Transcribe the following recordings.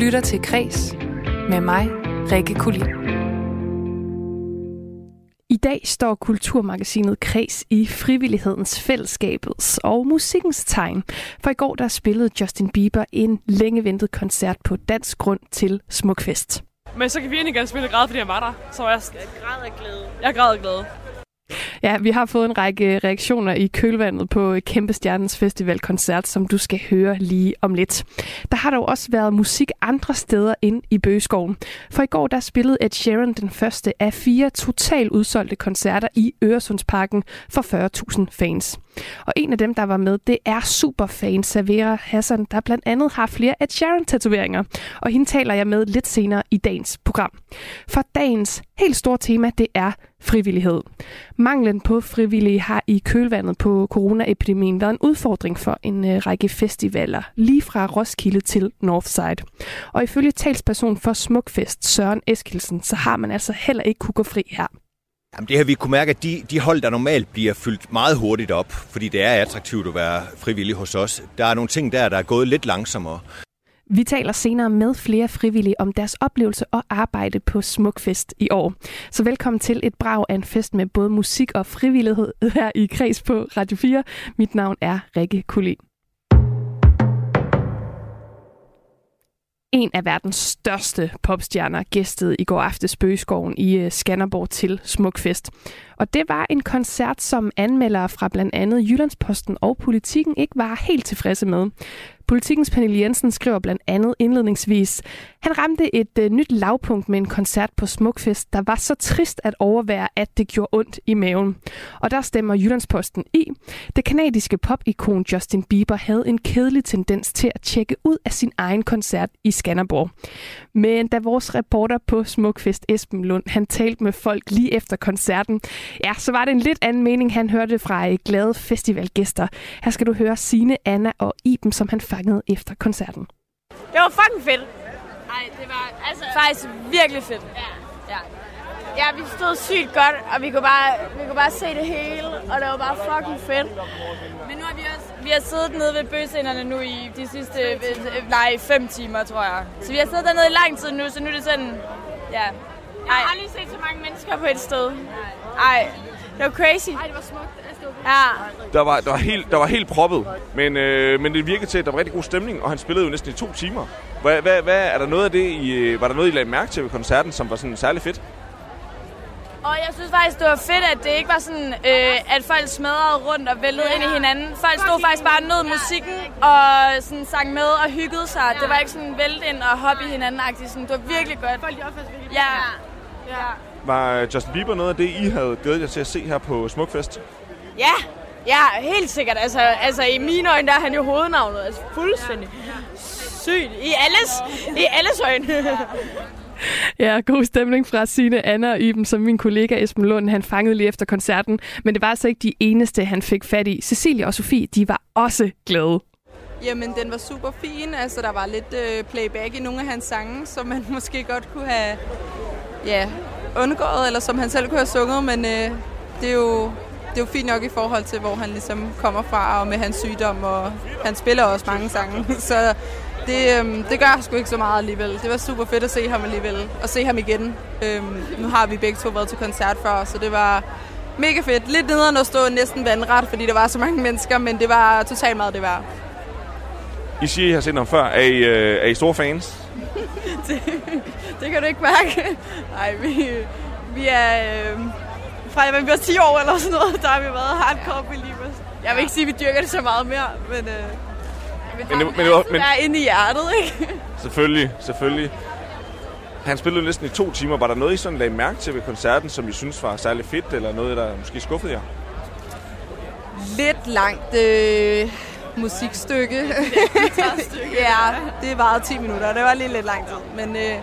lytter til Græs med mig, Rikke Kulin. I dag står Kulturmagasinet Kreds i frivillighedens, fællesskabets og musikkens tegn. For i går der spillede Justin Bieber en længe ventet koncert på dansk grund til Smukfest. Men så kan vi egentlig gerne spille græd, fordi jeg var der. Så var jeg... Jeg græd af glæde. Jeg græd af glæde. Ja, vi har fået en række reaktioner i kølvandet på Kæmpe Stjernens Festivalkoncert, som du skal høre lige om lidt. Der har dog også været musik andre steder ind i Bøgeskoven. For i går der spillede Ed Sheeran den første af fire totalt udsolgte koncerter i Øresundsparken for 40.000 fans. Og en af dem, der var med, det er superfan Savera Hassan, der blandt andet har flere Ed Sheeran-tatoveringer. Og hende taler jeg med lidt senere i dagens program. For dagens helt store tema, det er frivillighed. Manglen på frivillige har i kølvandet på coronaepidemien været en udfordring for en øh, række festivaler, lige fra Roskilde til Northside. Og ifølge talsperson for Smukfest, Søren Eskilsen, så har man altså heller ikke kunne gå fri her. Jamen det her, vi kunne mærke, at de, de hold, der normalt bliver fyldt meget hurtigt op, fordi det er attraktivt at være frivillig hos os, der er nogle ting der, der er gået lidt langsommere. Vi taler senere med flere frivillige om deres oplevelse og arbejde på Smukfest i år. Så velkommen til et brag af en fest med både musik og frivillighed her i Kreds på Radio 4. Mit navn er Rikke Kulin. En af verdens største popstjerner gæstede i går aftes Bøgeskoven i øh, Skanderborg til Smukfest. Og det var en koncert, som anmeldere fra blandt andet Jyllandsposten og Politikken ikke var helt tilfredse med. Politikens Pernille Jensen skriver blandt andet indledningsvis, han ramte et uh, nyt lavpunkt med en koncert på Smukfest, der var så trist at overvære, at det gjorde ondt i maven. Og der stemmer Jyllandsposten i. Det kanadiske popikon Justin Bieber havde en kedelig tendens til at tjekke ud af sin egen koncert i Skanderborg. Men da vores reporter på Smukfest, Esben Lund, han talte med folk lige efter koncerten, ja, så var det en lidt anden mening, han hørte fra øh, glade festivalgæster. Her skal du høre Sine, Anna og Iben, som han fangede efter koncerten. Det var fucking fedt. Nej, det var altså... Faktisk virkelig fedt. Ja. Ja. Ja, vi stod sygt godt, og vi kunne, bare, vi kunne bare se det hele, og det var bare fucking fedt. Men nu har vi også... Vi har siddet nede ved bøsenderne nu i de sidste, nej, fem timer, tror jeg. Så vi har siddet dernede i lang tid nu, så nu er det sådan, ja. Jeg har aldrig set så mange mennesker på et sted. Nej, det var crazy. Nej, det var smukt. Altså, det var Ja, Der var, der var, helt, der var helt proppet, men, øh, men det virkede til, at der var rigtig god stemning, og han spillede jo næsten i to timer. Hvad, hvad, hvad, er der noget af det, I, øh, var der noget, I lagde mærke til ved koncerten, som var sådan særlig fedt? og jeg synes faktisk, det var fedt, at det ikke var sådan, øh, at folk smadrede rundt og væltede ind i hinanden. Folk stod faktisk bare nød musikken og sådan sang med og hyggede sig. Det var ikke sådan vælte ind og hoppe i hinanden -agtigt. sådan. Det var virkelig godt. Folk de opførte virkelig. Ja. Ja. Var Justin Bieber noget af det, I havde glædet jer til at se her på Smukfest? Ja, ja, helt sikkert. Altså, altså i mine øjne, der er han jo hovednavnet. Altså fuldstændig. Sygt. I alles, i alles øjne. Ja, god stemning fra Sine, Anna og Iben, som min kollega Esben Lund, han fangede lige efter koncerten. Men det var altså ikke de eneste, han fik fat i. Cecilie og Sofie, de var også glade. Jamen, den var super fin. Altså, der var lidt øh, playback i nogle af hans sange, som man måske godt kunne have ja, undgået, eller som han selv kunne have sunget, men øh, det, er jo, det er jo fint nok i forhold til, hvor han ligesom kommer fra, og med hans sygdom, og han spiller også mange sange, så det, øhm, det gør sgu ikke så meget alligevel. Det var super fedt at se ham alligevel, og se ham igen. Øhm, nu har vi begge to været til koncert før, så det var mega fedt. Lidt nederen at stå næsten vandret, fordi der var så mange mennesker, men det var totalt meget det var. I siger, I har set ham før. Er I, øh, er I store fans? det, det kan du ikke mærke. Nej, vi, vi er... Øh, fra vi var 10 år eller sådan noget, der har vi været hardcore believers. Jeg vil ikke sige, at vi dyrker det så meget mere, men... Øh, Men det- men det var- men- men... er inde i hjertet, ikke? Selvfølgelig, selvfølgelig. Han spillede næsten i to timer. Var der noget, I sådan lagde mærke til ved koncerten, som I synes var særlig fedt, eller noget, der måske skuffede jer? Lidt langt øh, musikstykke. ja, det varede 10 minutter, det var lige lidt lang tid. Men, øh,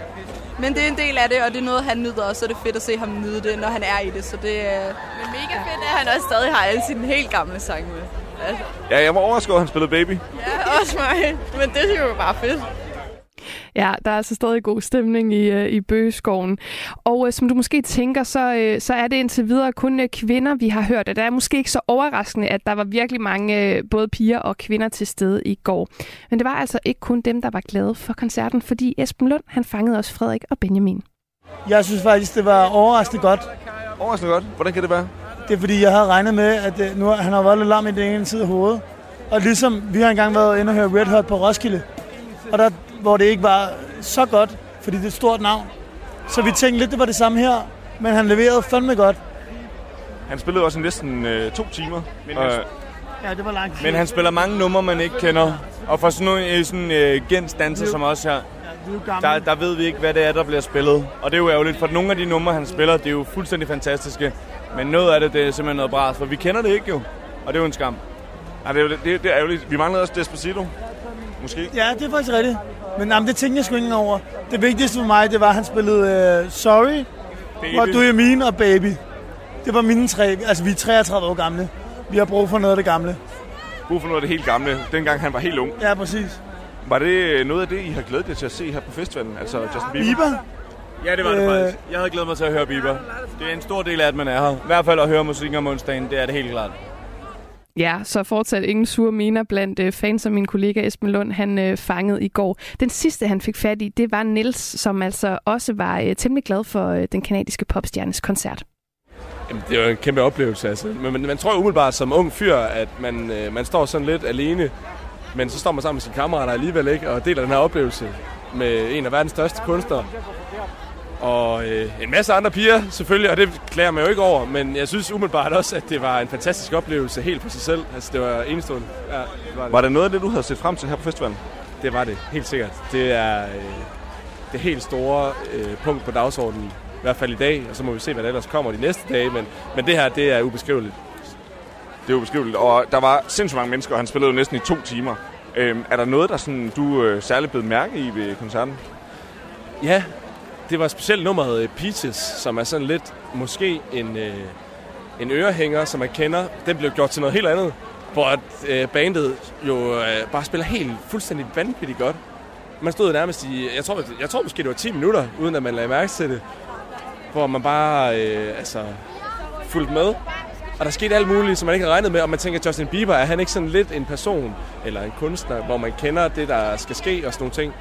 men det er en del af det, og det er noget, han nyder, og så er det fedt at se ham nyde det, når han er i det. Så det er Men mega fedt, at han også stadig har alle sine helt gamle sange med. Altså, Ja, jeg var overrasket over, at han spillede Baby. ja, også mig. Men det er jo bare fedt. Ja, der er altså stadig god stemning i, øh, i Bøgeskoven. Og øh, som du måske tænker, så, øh, så er det indtil videre kun øh, kvinder, vi har hørt. Og det er måske ikke så overraskende, at der var virkelig mange øh, både piger og kvinder til stede i går. Men det var altså ikke kun dem, der var glade for koncerten, fordi Esben Lund, han fangede også Frederik og Benjamin. Jeg synes faktisk, det var overraskende godt. Overraskende godt. Hvordan kan det være? Det er fordi, jeg havde regnet med, at øh, nu, han har været lidt lam i den ene side af hovedet. Og ligesom vi har engang været inde og høre Red Hot på Roskilde, og der, hvor det ikke var så godt, fordi det er et stort navn. Så vi tænkte lidt, det var det samme her, men han leverede fandme godt. Han spillede også næsten øh, to timer. Men, Og, Ja, det var langt. men han spiller mange numre, man ikke kender. Og for sådan nogle øh, sådan, øh, gensdanser som os her, er der, der ved vi ikke, hvad det er, der bliver spillet. Og det er jo ærgerligt, for nogle af de numre, han spiller, det er jo fuldstændig fantastiske. Men noget af det, det er simpelthen noget bras, for vi kender det ikke jo. Og det er jo en skam. ja, det, er, jo- det, det er ærgerligt. Vi manglede også Despacito. Måske. Ja, det er faktisk rigtigt. Men jamen, det tænkte jeg sgu ikke over. Det vigtigste for mig, det var, at han spillede uh, Sorry, What Do You Mean og Baby. Det var mine tre. Altså, vi er 33 år gamle. Vi har brug for noget af det gamle. Brug for noget af det helt gamle. Dengang han var helt ung. Ja, præcis. Var det øh, noget af det, I har glædet jer til at se her på festivalen? Altså Justin Bieber? Bieber? Ja, det var det Øh. faktisk. Jeg havde glædet mig til at høre Bieber. Det er en stor del af, at man er her. I hvert fald at høre musik om onsdagen, det er det helt klart. Ja, så fortsat ingen sure miner blandt øh, fans, som min kollega Esben Lund han øh, fangede i går. Den sidste, han fik fat i, det var Nils, som altså også var øh, temmelig glad for øh, den kanadiske popstjernes koncert. Jamen, det var en kæmpe oplevelse, altså. Men man, man tror jo umiddelbart som ung fyr, at man, øh, man står sådan lidt alene, men så står man sammen med sine kammerater alligevel, ikke? Og deler den her oplevelse med en af verdens største kunstnere. Og øh, en masse andre piger selvfølgelig, og det klager man jo ikke over, men jeg synes umiddelbart også, at det var en fantastisk oplevelse helt for sig selv. Altså, det var enestående. Ja, det var det. Var det noget af det, du havde set frem til her på festivalen? Det var det, helt sikkert. Det er øh, det helt store øh, punkt på dagsordenen, i hvert fald i dag, og så må vi se, hvad der ellers kommer de næste dage, men, men det her, det er ubeskriveligt. Det er jo beskriveligt. Og der var sindssygt mange mennesker, og han spillede jo næsten i to timer. Øhm, er der noget, der sådan, du øh, særligt blev mærke i ved koncerten? Ja, det var specielt nummeret øh, Peaches, som er sådan lidt måske en, øh, en ørehænger, som man kender. Den blev gjort til noget helt andet, hvor at, øh, bandet jo øh, bare spiller helt fuldstændig vanvittigt godt. Man stod nærmest i, jeg tror, jeg tror måske det var 10 minutter, uden at man lagde mærke til det, hvor man bare øh, altså, fulgte med. Og der skete alt muligt, som man ikke havde regnet med, og man tænker, Justin Bieber, er han ikke sådan lidt en person, eller en kunstner, hvor man kender det, der skal ske og sådan nogle ting.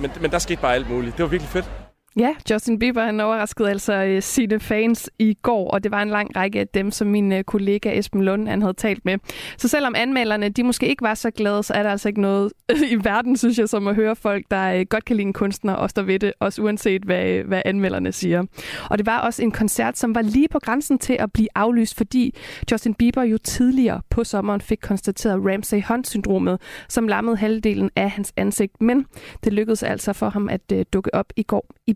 Men, men der skete bare alt muligt. Det var virkelig fedt. Ja, Justin Bieber han overraskede altså øh, sine fans i går, og det var en lang række af dem, som min øh, kollega Esben Lund han havde talt med. Så selvom anmelderne de måske ikke var så glade, så er der altså ikke noget i verden, synes jeg, som at høre folk, der øh, godt kan lide en kunstner og står ved det, også uanset hvad, hvad anmelderne siger. Og det var også en koncert, som var lige på grænsen til at blive aflyst, fordi Justin Bieber jo tidligere på sommeren fik konstateret Ramsay-Hunt-syndromet, som lammede halvdelen af hans ansigt. Men det lykkedes altså for ham at dukke op i går i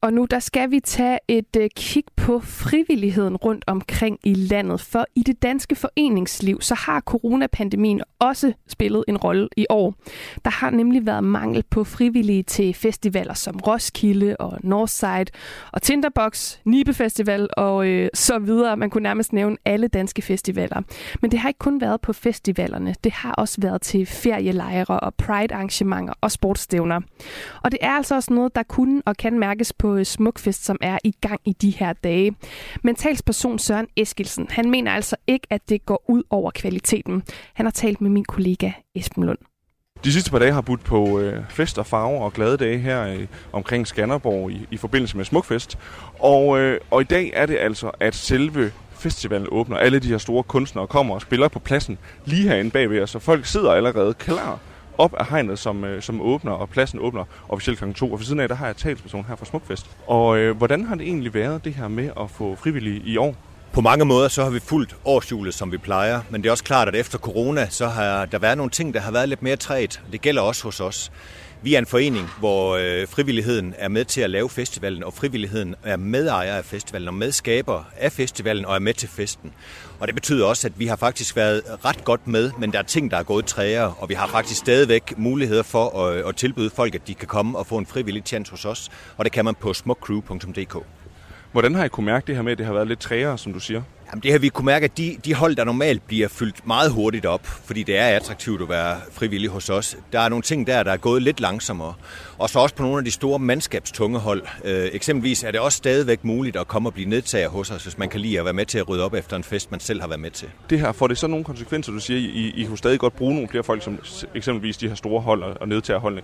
Og nu der skal vi tage et øh, kig på frivilligheden rundt omkring i landet. For i det danske foreningsliv, så har coronapandemien også spillet en rolle i år. Der har nemlig været mangel på frivillige til festivaler som Roskilde og Northside og Tinderbox, Nibe Festival og øh, så videre. Man kunne nærmest nævne alle danske festivaler. Men det har ikke kun været på festivalerne. Det har også været til ferielejre og pride-arrangementer og sportsstævner. Og det er altså også noget, der kunne og kan mærkes på på Smukfest, som er i gang i de her dage. Men talsperson Søren Eskilsen, han mener altså ikke, at det går ud over kvaliteten. Han har talt med min kollega Esben Lund. De sidste par dage har budt på øh, fest og farver og glade dage her øh, omkring Skanderborg i, i forbindelse med Smukfest. Og, øh, og i dag er det altså, at selve festivalen åbner. Alle de her store kunstnere kommer og spiller på pladsen lige herinde bagved os, så folk sidder allerede klar op af hegnet, som, øh, som åbner, og pladsen åbner officielt kl. 2. Og ved siden af, der har jeg talsperson her fra Smukfest. Og øh, hvordan har det egentlig været, det her med at få frivillige i år? På mange måder så har vi fulgt årshjulet, som vi plejer, men det er også klart, at efter corona, så har der været nogle ting, der har været lidt mere træt. Det gælder også hos os. Vi er en forening, hvor øh, frivilligheden er med til at lave festivalen, og frivilligheden er medejer af festivalen og medskaber af festivalen og er med til festen. Og det betyder også, at vi har faktisk været ret godt med, men der er ting, der er gået træer, og vi har faktisk stadigvæk muligheder for at, øh, at tilbyde folk, at de kan komme og få en frivillig chance hos os, og det kan man på smukcrew.dk. Hvordan har I kunne mærke det her med, at det har været lidt træere, som du siger? Jamen det har vi kunne mærke, at de, de hold, der normalt bliver fyldt meget hurtigt op, fordi det er attraktivt at være frivillig hos os, der er nogle ting der, der er gået lidt langsommere. Og så også på nogle af de store mandskabstunge hold. Øh, eksempelvis er det også stadigvæk muligt at komme og blive nedtager hos os, hvis man kan lide at være med til at rydde op efter en fest, man selv har været med til. Det her, får det så nogle konsekvenser, du siger, I, I kunne stadig godt bruge nogle flere folk, som eksempelvis de her store hold og nedtagerholdene.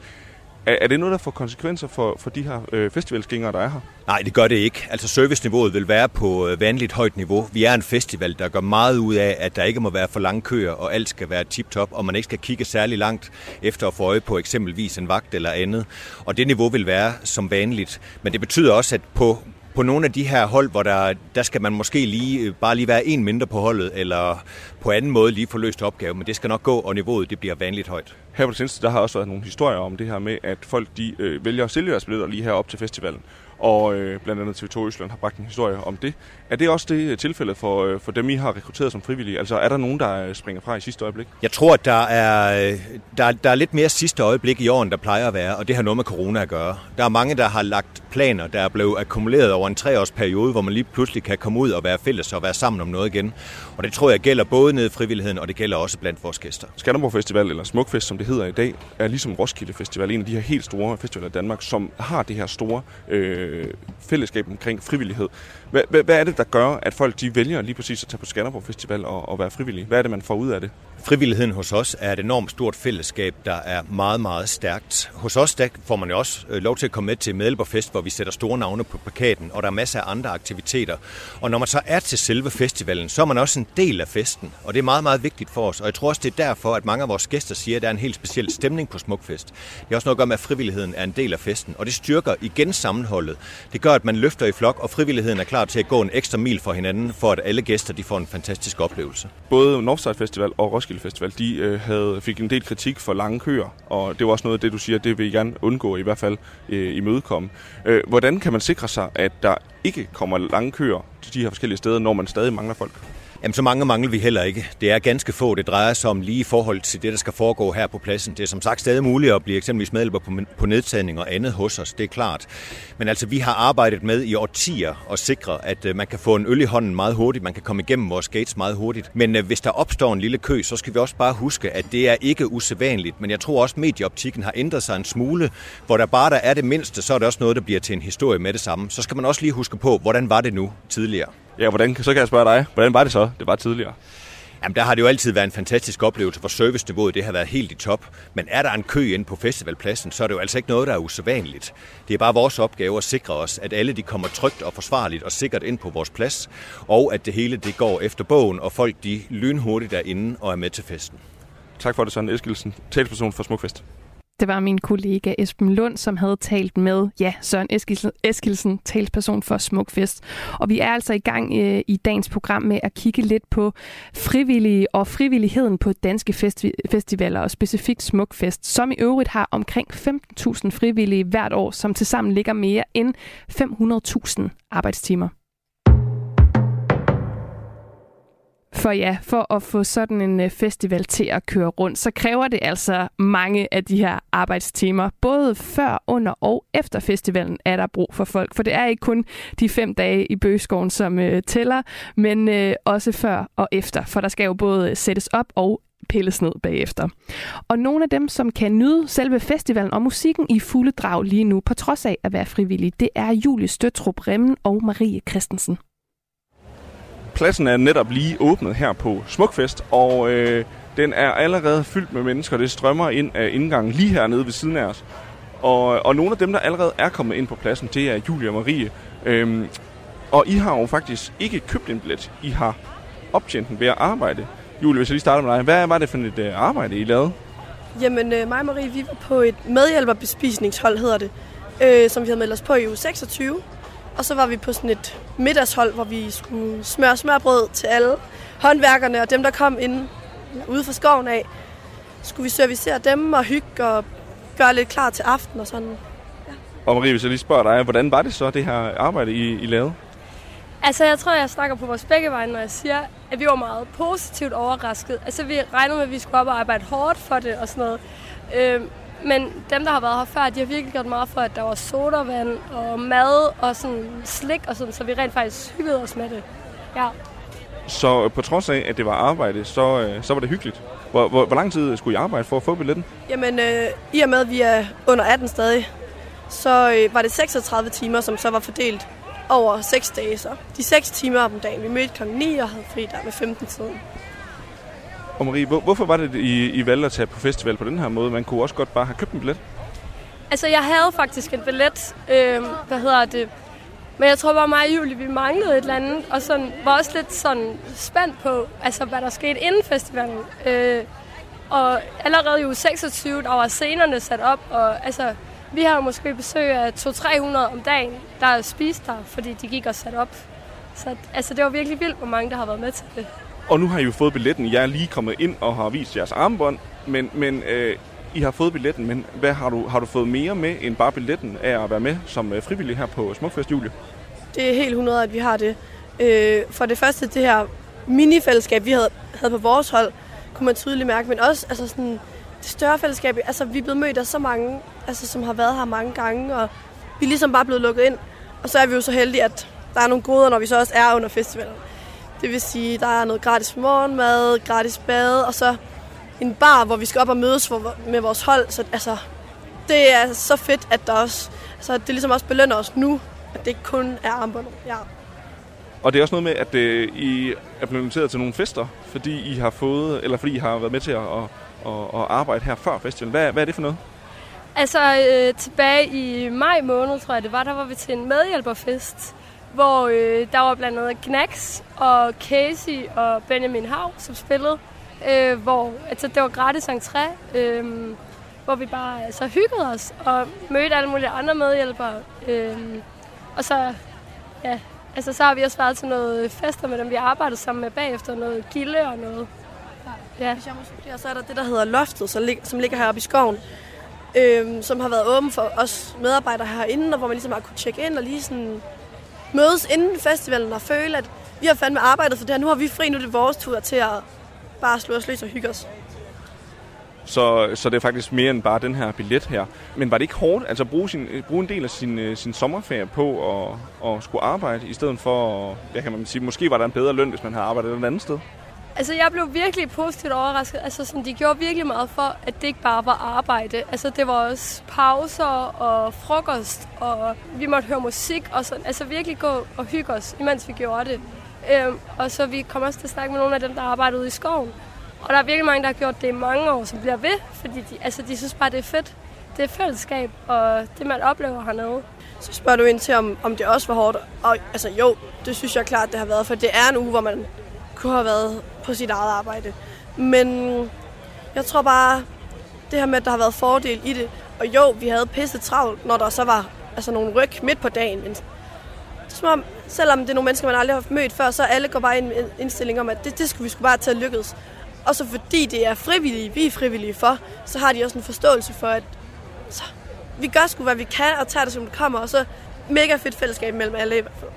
Er, er det noget, der får konsekvenser for, for de her øh, festivalsgængere, der er her? Nej, det gør det ikke. Altså serviceniveauet vil være på øh, vanligt højt niveau. Vi er en festival, der gør meget ud af, at der ikke må være for lange køer, og alt skal være tip-top, og man ikke skal kigge særlig langt efter at få øje på eksempelvis en vagt eller andet. Og det niveau vil være som vanligt. Men det betyder også, at på på nogle af de her hold, hvor der, der skal man måske lige, øh, bare lige være en mindre på holdet, eller på anden måde lige få løst opgave, men det skal nok gå, og niveauet det bliver vanligt højt. Her på det seneste, der har også været nogle historier om det her med, at folk de øh, vælger at sælge deres billetter lige her op til festivalen og øh, blandt andet TV2 Østland har bragt en historie om det. Er det også det øh, tilfælde for, øh, for dem, I har rekrutteret som frivillige? Altså er der nogen, der øh, springer fra i sidste øjeblik? Jeg tror, at der er, øh, der, der er lidt mere sidste øjeblik i år, end der plejer at være, og det har noget med corona at gøre. Der er mange, der har lagt planer, der er blevet akkumuleret over en treårsperiode, hvor man lige pludselig kan komme ud og være fælles og være sammen om noget igen. Og det tror jeg gælder både nede i frivilligheden, og det gælder også blandt vores gæster. Skanderborg Festival, eller Smukfest, som det hedder i dag, er ligesom Roskilde Festival, en af de her helt store festivaler i Danmark, som har det her store øh, Øh, fællesskab omkring frivillighed. Hvad, hvad, hvad er det, der gør, at folk de vælger lige præcis at tage på Skanderborg Festival og, og være frivillige? Hvad er det, man får ud af det? Frivilligheden hos os er et enormt stort fællesskab, der er meget, meget stærkt. Hos os der får man jo også øh, lov til at komme med til Medlemmerfest, hvor vi sætter store navne på plakaten, og der er masser af andre aktiviteter. Og når man så er til selve festivalen, så er man også en del af festen, og det er meget, meget vigtigt for os. Og jeg tror også, det er derfor, at mange af vores gæster siger, at der er en helt speciel stemning på Smukfest. Det er også noget at gøre med, at frivilligheden er en del af festen, og det styrker igen sammenholdet. Det gør, at man løfter i flok, og frivilligheden er klar til at gå en ekstra mil for hinanden, for at alle gæster de får en fantastisk oplevelse. Både Northside Festival og Roskilde Festival, de øh, havde, fik en del kritik for lange køer, og det var også noget af det, du siger, det vil I gerne undgå, i hvert fald øh, imødekomme. Øh, hvordan kan man sikre sig, at der ikke kommer lange køer til de her forskellige steder, når man stadig mangler folk? Jamen, så mange mangler vi heller ikke. Det er ganske få, det drejer sig om lige i forhold til det, der skal foregå her på pladsen. Det er som sagt stadig muligt at blive eksempelvis medlemmer på, på nedtagning og andet hos os, det er klart. Men altså, vi har arbejdet med i årtier at sikre, at øh, man kan få en øl i hånden meget hurtigt, man kan komme igennem vores gates meget hurtigt. Men øh, hvis der opstår en lille kø, så skal vi også bare huske, at det er ikke usædvanligt. Men jeg tror også, at medieoptikken har ændret sig en smule, hvor der bare der er det mindste, så er det også noget, der bliver til en historie med det samme. Så skal man også lige huske på, hvordan var det nu tidligere. Ja, hvordan, så kan jeg spørge dig, hvordan var det så, det var tidligere? Jamen, der har det jo altid været en fantastisk oplevelse, for serviceniveauet det har været helt i top. Men er der en kø ind på festivalpladsen, så er det jo altså ikke noget, der er usædvanligt. Det er bare vores opgave at sikre os, at alle de kommer trygt og forsvarligt og sikkert ind på vores plads, og at det hele det går efter bogen, og folk de lynhurtigt er inde og er med til festen. Tak for det, Søren Eskilsen, talsperson for Smukfest. Det var min kollega Esben Lund, som havde talt med ja, Søren Eskilsen, Eskilsen, talsperson for Smukfest. Og vi er altså i gang øh, i dagens program med at kigge lidt på frivillige og frivilligheden på danske festi- festivaler, og specifikt Smukfest, som i øvrigt har omkring 15.000 frivillige hvert år, som tilsammen ligger mere end 500.000 arbejdstimer. For ja, for at få sådan en øh, festival til at køre rundt, så kræver det altså mange af de her arbejdstimer. Både før, under og efter festivalen er der brug for folk. For det er ikke kun de fem dage i Bøgeskoven, som øh, tæller, men øh, også før og efter. For der skal jo både sættes op og pilles ned bagefter. Og nogle af dem, som kan nyde selve festivalen og musikken i fulde drag lige nu, på trods af at være frivillige, det er Julie Støtrup Remmen og Marie Christensen. Pladsen er netop lige åbnet her på Smukfest, og øh, den er allerede fyldt med mennesker. Det strømmer ind af indgangen lige hernede ved siden af os. Og, og nogle af dem, der allerede er kommet ind på pladsen, det er Julia og Marie. Øhm, og I har jo faktisk ikke købt en billet. I har optjent den ved at arbejde. Julie, hvis jeg lige starter med dig. Hvad var det for et øh, arbejde, I lavede? Jamen, øh, mig og Marie, vi var på et medhjælperbespisningshold, hedder det, øh, som vi havde meldt os på i uge 26. Og så var vi på sådan et middagshold, hvor vi skulle smøre smørbrød til alle håndværkerne og dem, der kom ind ude fra skoven af. Skulle vi servicere dem og hygge og gøre lidt klar til aften og sådan. Ja. Og Marie, hvis jeg lige spørger dig, hvordan var det så, det her arbejde, I, I lavede? Altså, jeg tror, jeg snakker på vores begge veje, når jeg siger, at vi var meget positivt overrasket. Altså, vi regnede med, at vi skulle op og arbejde hårdt for det og sådan noget. Øh, men dem, der har været her før, de har virkelig gjort meget for, at der var sodavand og mad og sådan slik og sådan, så vi rent faktisk hyggede os med det. Ja. Så på trods af, at det var arbejde, så, øh, så var det hyggeligt. Hvor, hvor, hvor lang tid skulle I arbejde for at få billetten? Jamen, øh, i og med, at vi er under 18 stadig, så øh, var det 36 timer, som så var fordelt over 6 dage. Så de 6 timer om dagen. Vi mødte kl. 9 og havde fri der med 15 tiden. Og Marie, hvor, hvorfor var det, I, I valgte at tage på festival på den her måde? Man kunne også godt bare have købt en billet. Altså, jeg havde faktisk en billet, øh, hvad hedder det, men jeg tror bare mig og Julie, vi manglede et eller andet, og sådan, var også lidt sådan spændt på, altså, hvad der skete inden festivalen. Øh, og allerede i uge 26, der var scenerne sat op, og altså, vi har måske besøg af 200-300 om dagen, der spiste der, fordi de gik og sat op. Så altså, det var virkelig vildt, hvor mange der har været med til det. Og nu har I jo fået billetten. Jeg er lige kommet ind og har vist jeres armbånd, men, men øh, I har fået billetten, men hvad har du, har du fået mere med end bare billetten af at være med som øh, frivillig her på Smukfest Julie? Det er helt 100, at vi har det. Øh, for det første, det her mini-fællesskab, vi havde, havde på vores hold, kunne man tydeligt mærke, men også altså sådan, det større fællesskab. Altså, vi er blevet mødt af så mange, altså, som har været her mange gange, og vi er ligesom bare blevet lukket ind. Og så er vi jo så heldige, at der er nogle goder, når vi så også er under festivalen. Det vil sige, der er noget gratis morgenmad, gratis bad, og så en bar, hvor vi skal op og mødes med vores hold. Så altså, det er så fedt, at der også, altså, det ligesom også belønner os nu, at det ikke kun er armbåndet. Ja. Og det er også noget med, at øh, I er blevet inviteret til nogle fester, fordi I har fået, eller fordi I har været med til at, at, at, at arbejde her før festivalen. Hvad, hvad er det for noget? Altså øh, tilbage i maj måned, tror jeg det var, der var vi til en medhjælperfest, hvor øh, der var blandt andet Knacks og Casey og Benjamin Hav, som spillede, øh, hvor altså, det var gratis entré, øh, hvor vi bare altså, hyggede os og mødte alle mulige andre medhjælpere. Øh, og så, ja, altså, så har vi også været til noget fester med dem, vi arbejdede sammen med bagefter, noget gilde og noget. Ja. Og så er der det, der hedder Loftet, som ligger heroppe i skoven, øh, som har været åben for os medarbejdere herinde, og hvor man ligesom har kunne tjekke ind og lige sådan mødes inden festivalen og føle, at vi har fandme arbejdet for det her. Nu har vi fri, nu er det vores tur til at bare slå os løs og hygge os. Så, så det er faktisk mere end bare den her billet her. Men var det ikke hårdt altså at bruge, sin, øh, bruge en del af sin, øh, sin sommerferie på at, at skulle arbejde, i stedet for, ja, kan man sige, måske var der en bedre løn, hvis man havde arbejdet et andet sted? Altså, jeg blev virkelig positivt overrasket. Altså, sådan, de gjorde virkelig meget for, at det ikke bare var arbejde. Altså, det var også pauser og frokost, og vi måtte høre musik, og sådan. Altså, virkelig gå og hygge os, imens vi gjorde det. Øhm, og så vi kom også til at snakke med nogle af dem, der arbejder ude i skoven. Og der er virkelig mange, der har gjort det i mange år, som bliver ved, fordi de, altså, de synes bare, det er fedt. Det er fællesskab, og det, man oplever hernede. Så spørger du ind til, om, om det også var hårdt. Og altså jo, det synes jeg klart, det har været, for det er en uge, hvor man kunne have været på sit eget arbejde. Men jeg tror bare, det her med, at der har været fordel i det. Og jo, vi havde pisse travlt, når der så var altså, nogle ryg midt på dagen. Men som om, selvom det er nogle mennesker, man aldrig har mødt før, så alle går bare ind med en indstilling om, at det, det skulle vi skulle bare tage lykkes. Og så fordi det er frivillige, vi er frivillige for, så har de også en forståelse for, at så, vi gør sgu, hvad vi kan, og tager det, som det kommer. Og så mega fedt fællesskab mellem alle i hvert fald.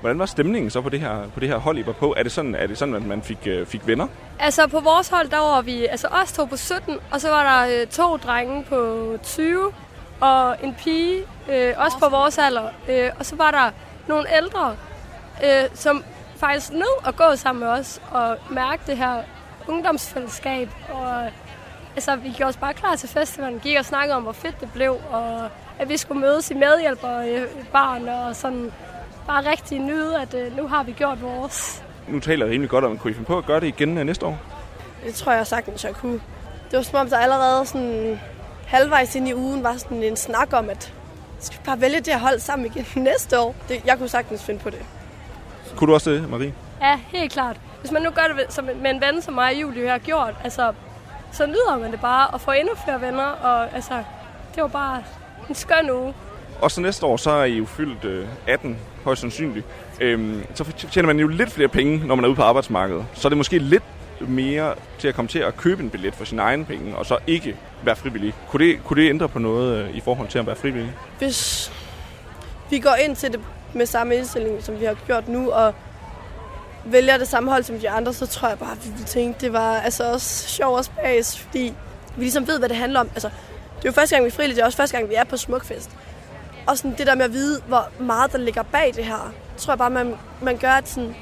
Hvordan var stemningen så på det her, på det her hold, I var på? Er det sådan, er det sådan at man fik, øh, fik venner? Altså på vores hold, der var vi altså os to på 17, og så var der øh, to drenge på 20, og en pige, øh, også på vores alder. Øh, og så var der nogle ældre, øh, som faktisk nød at gå sammen med os og mærke det her ungdomsfællesskab. Og altså, vi gjorde os bare klar til festivalen, gik og snakkede om, hvor fedt det blev, og at vi skulle mødes i medhjælper i barn og sådan bare rigtig nyde, at øh, nu har vi gjort vores. Nu taler jeg rimelig godt om, kunne I finde på at gøre det igen øh, næste år? Det tror jeg sagtens, jeg kunne. Det var som om, der allerede sådan halvvejs ind i ugen var sådan en snak om, at skal vi bare vælge det her hold sammen igen næste år. Det, jeg kunne sagtens finde på det. Kunne du også det, Marie? Ja, helt klart. Hvis man nu gør det som, med en ven som mig og Julie har gjort, altså, så nyder man det bare at få endnu flere venner. Og altså, det var bare en skøn uge. Og så næste år, så er I jo fyldt øh, 18, højst sandsynligt. Øhm, så tjener man jo lidt flere penge, når man er ude på arbejdsmarkedet. Så er det måske lidt mere til at komme til at købe en billet for sin egen penge, og så ikke være frivillig. Kunne det, kunne det ændre på noget øh, i forhold til at være frivillig? Hvis vi går ind til det med samme indstilling, som vi har gjort nu, og vælger det samme hold som de andre, så tror jeg bare, at vi ville tænke, det var altså også sjov og spas, fordi vi ligesom ved, hvad det handler om. Altså, det er jo første gang, vi er frivillige, det er også første gang, vi er på Smukfest. Og sådan det der med at vide, hvor meget der ligger bag det her, tror jeg bare, man, man gør, at sådan,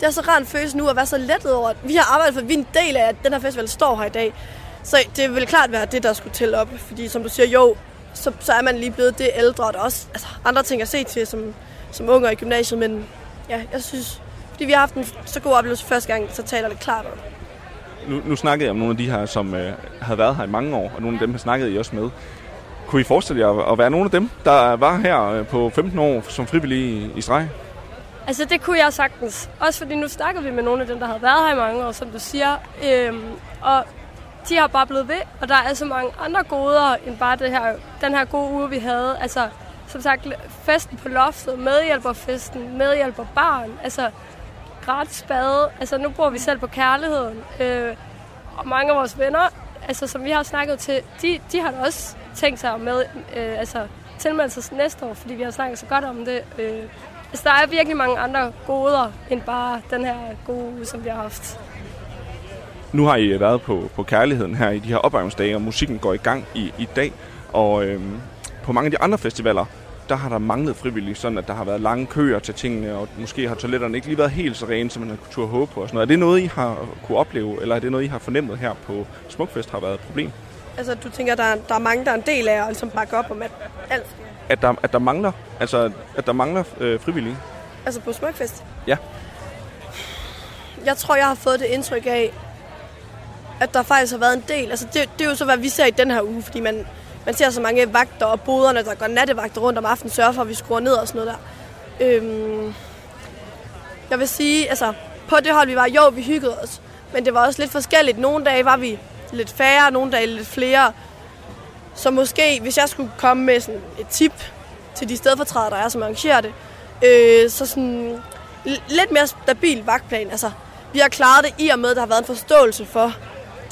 det er så rart en følelse nu at være så lettet over, at vi har arbejdet for, at vi er en del af, at den her festival står her i dag. Så det vil klart være det, der skulle tælle op. Fordi som du siger, jo, så, så er man lige blevet det ældre, og der er også altså, andre ting at se til som, som unger i gymnasiet. Men ja, jeg synes, fordi vi har haft en så god oplevelse første gang, så taler det klart om. Nu, nu snakkede jeg om nogle af de her, som øh, havde været her i mange år, og nogle af dem har snakket I også med. Kunne I forestille jer at være nogle af dem, der var her øh, på 15 år som frivillige i, i streg? Altså, det kunne jeg sagtens. Også fordi nu snakker vi med nogle af dem, der har været her i mange år, som du siger. Øhm, og de har bare blevet ved, og der er så mange andre goder end bare det her, den her gode uge, vi havde. Altså, som sagt, festen på loftet, medhjælperfesten, medhjælperbarn, altså gratis bade. Altså, nu bor vi selv på kærligheden. Øh, og mange af vores venner, altså, som vi har snakket til, de, de har da også tænkt sig med, øh, altså, tilmelde sig næste år, fordi vi har snakket så godt om det. Øh, altså, der er virkelig mange andre goder, end bare den her gode uge, som vi har haft. Nu har I været på, på kærligheden her i de her opvarmningsdage, og musikken går i gang i, i dag. Og øh, på mange af de andre festivaler, der har der manglet frivillige, sådan at der har været lange køer til tingene, og måske har toiletterne ikke lige været helt så rene, som man har kunne håbe på. Og sådan noget. Er det noget, I har kunne opleve, eller er det noget, I har fornemmet her på Smukfest har været et problem? Altså, du tænker, der er, der er mange, der er en del af at ligesom bakke op om at alt. At der, at der mangler, altså, at der mangler øh, frivillige? Altså på Smukfest? Ja. Jeg tror, jeg har fået det indtryk af, at der faktisk har været en del. Altså, det, det er jo så, hvad vi ser i den her uge, fordi man, man ser så mange vagter og boderne, der går nattevagter rundt om aftenen, sørger for, at vi skruer ned og sådan noget der. Øhm, jeg vil sige, altså, på det hold, vi var, jo, vi hyggede os, men det var også lidt forskelligt. Nogle dage var vi lidt færre, nogle dage lidt flere. Så måske, hvis jeg skulle komme med sådan et tip til de stedfortrædere, der er, som arrangerer det, øh, så sådan lidt mere stabil vagtplan. Altså, vi har klaret det i og med, at der har været en forståelse for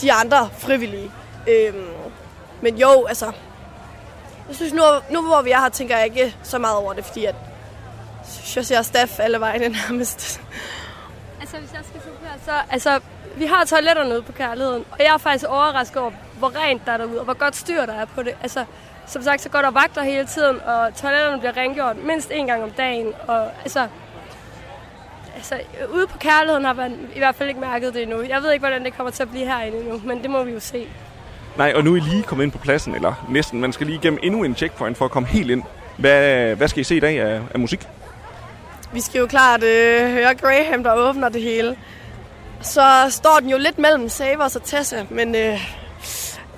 de andre frivillige. Øhm, men jo, altså, jeg synes nu, nu hvor vi er her, tænker jeg ikke så meget over det, fordi at, jeg ser staff alle vejene nærmest. Altså, hvis jeg skal supplere, så... Altså, vi har toiletter ude på kærligheden, og jeg er faktisk overrasket over, hvor rent der er derude, og hvor godt styr der er på det. Altså, som sagt, så går der vagter hele tiden, og toiletterne bliver rengjort mindst en gang om dagen. Og altså, altså, ude på kærligheden har man i hvert fald ikke mærket det endnu. Jeg ved ikke, hvordan det kommer til at blive herinde endnu, men det må vi jo se. Nej, og nu er I lige kommet ind på pladsen, eller næsten. Man skal lige igennem endnu en checkpoint for at komme helt ind. Hvad, hvad skal I se i dag af, af musik? Vi skal jo klart øh, høre Graham, der åbner det hele. Så står den jo lidt mellem Savers og Tessa, men øh, jeg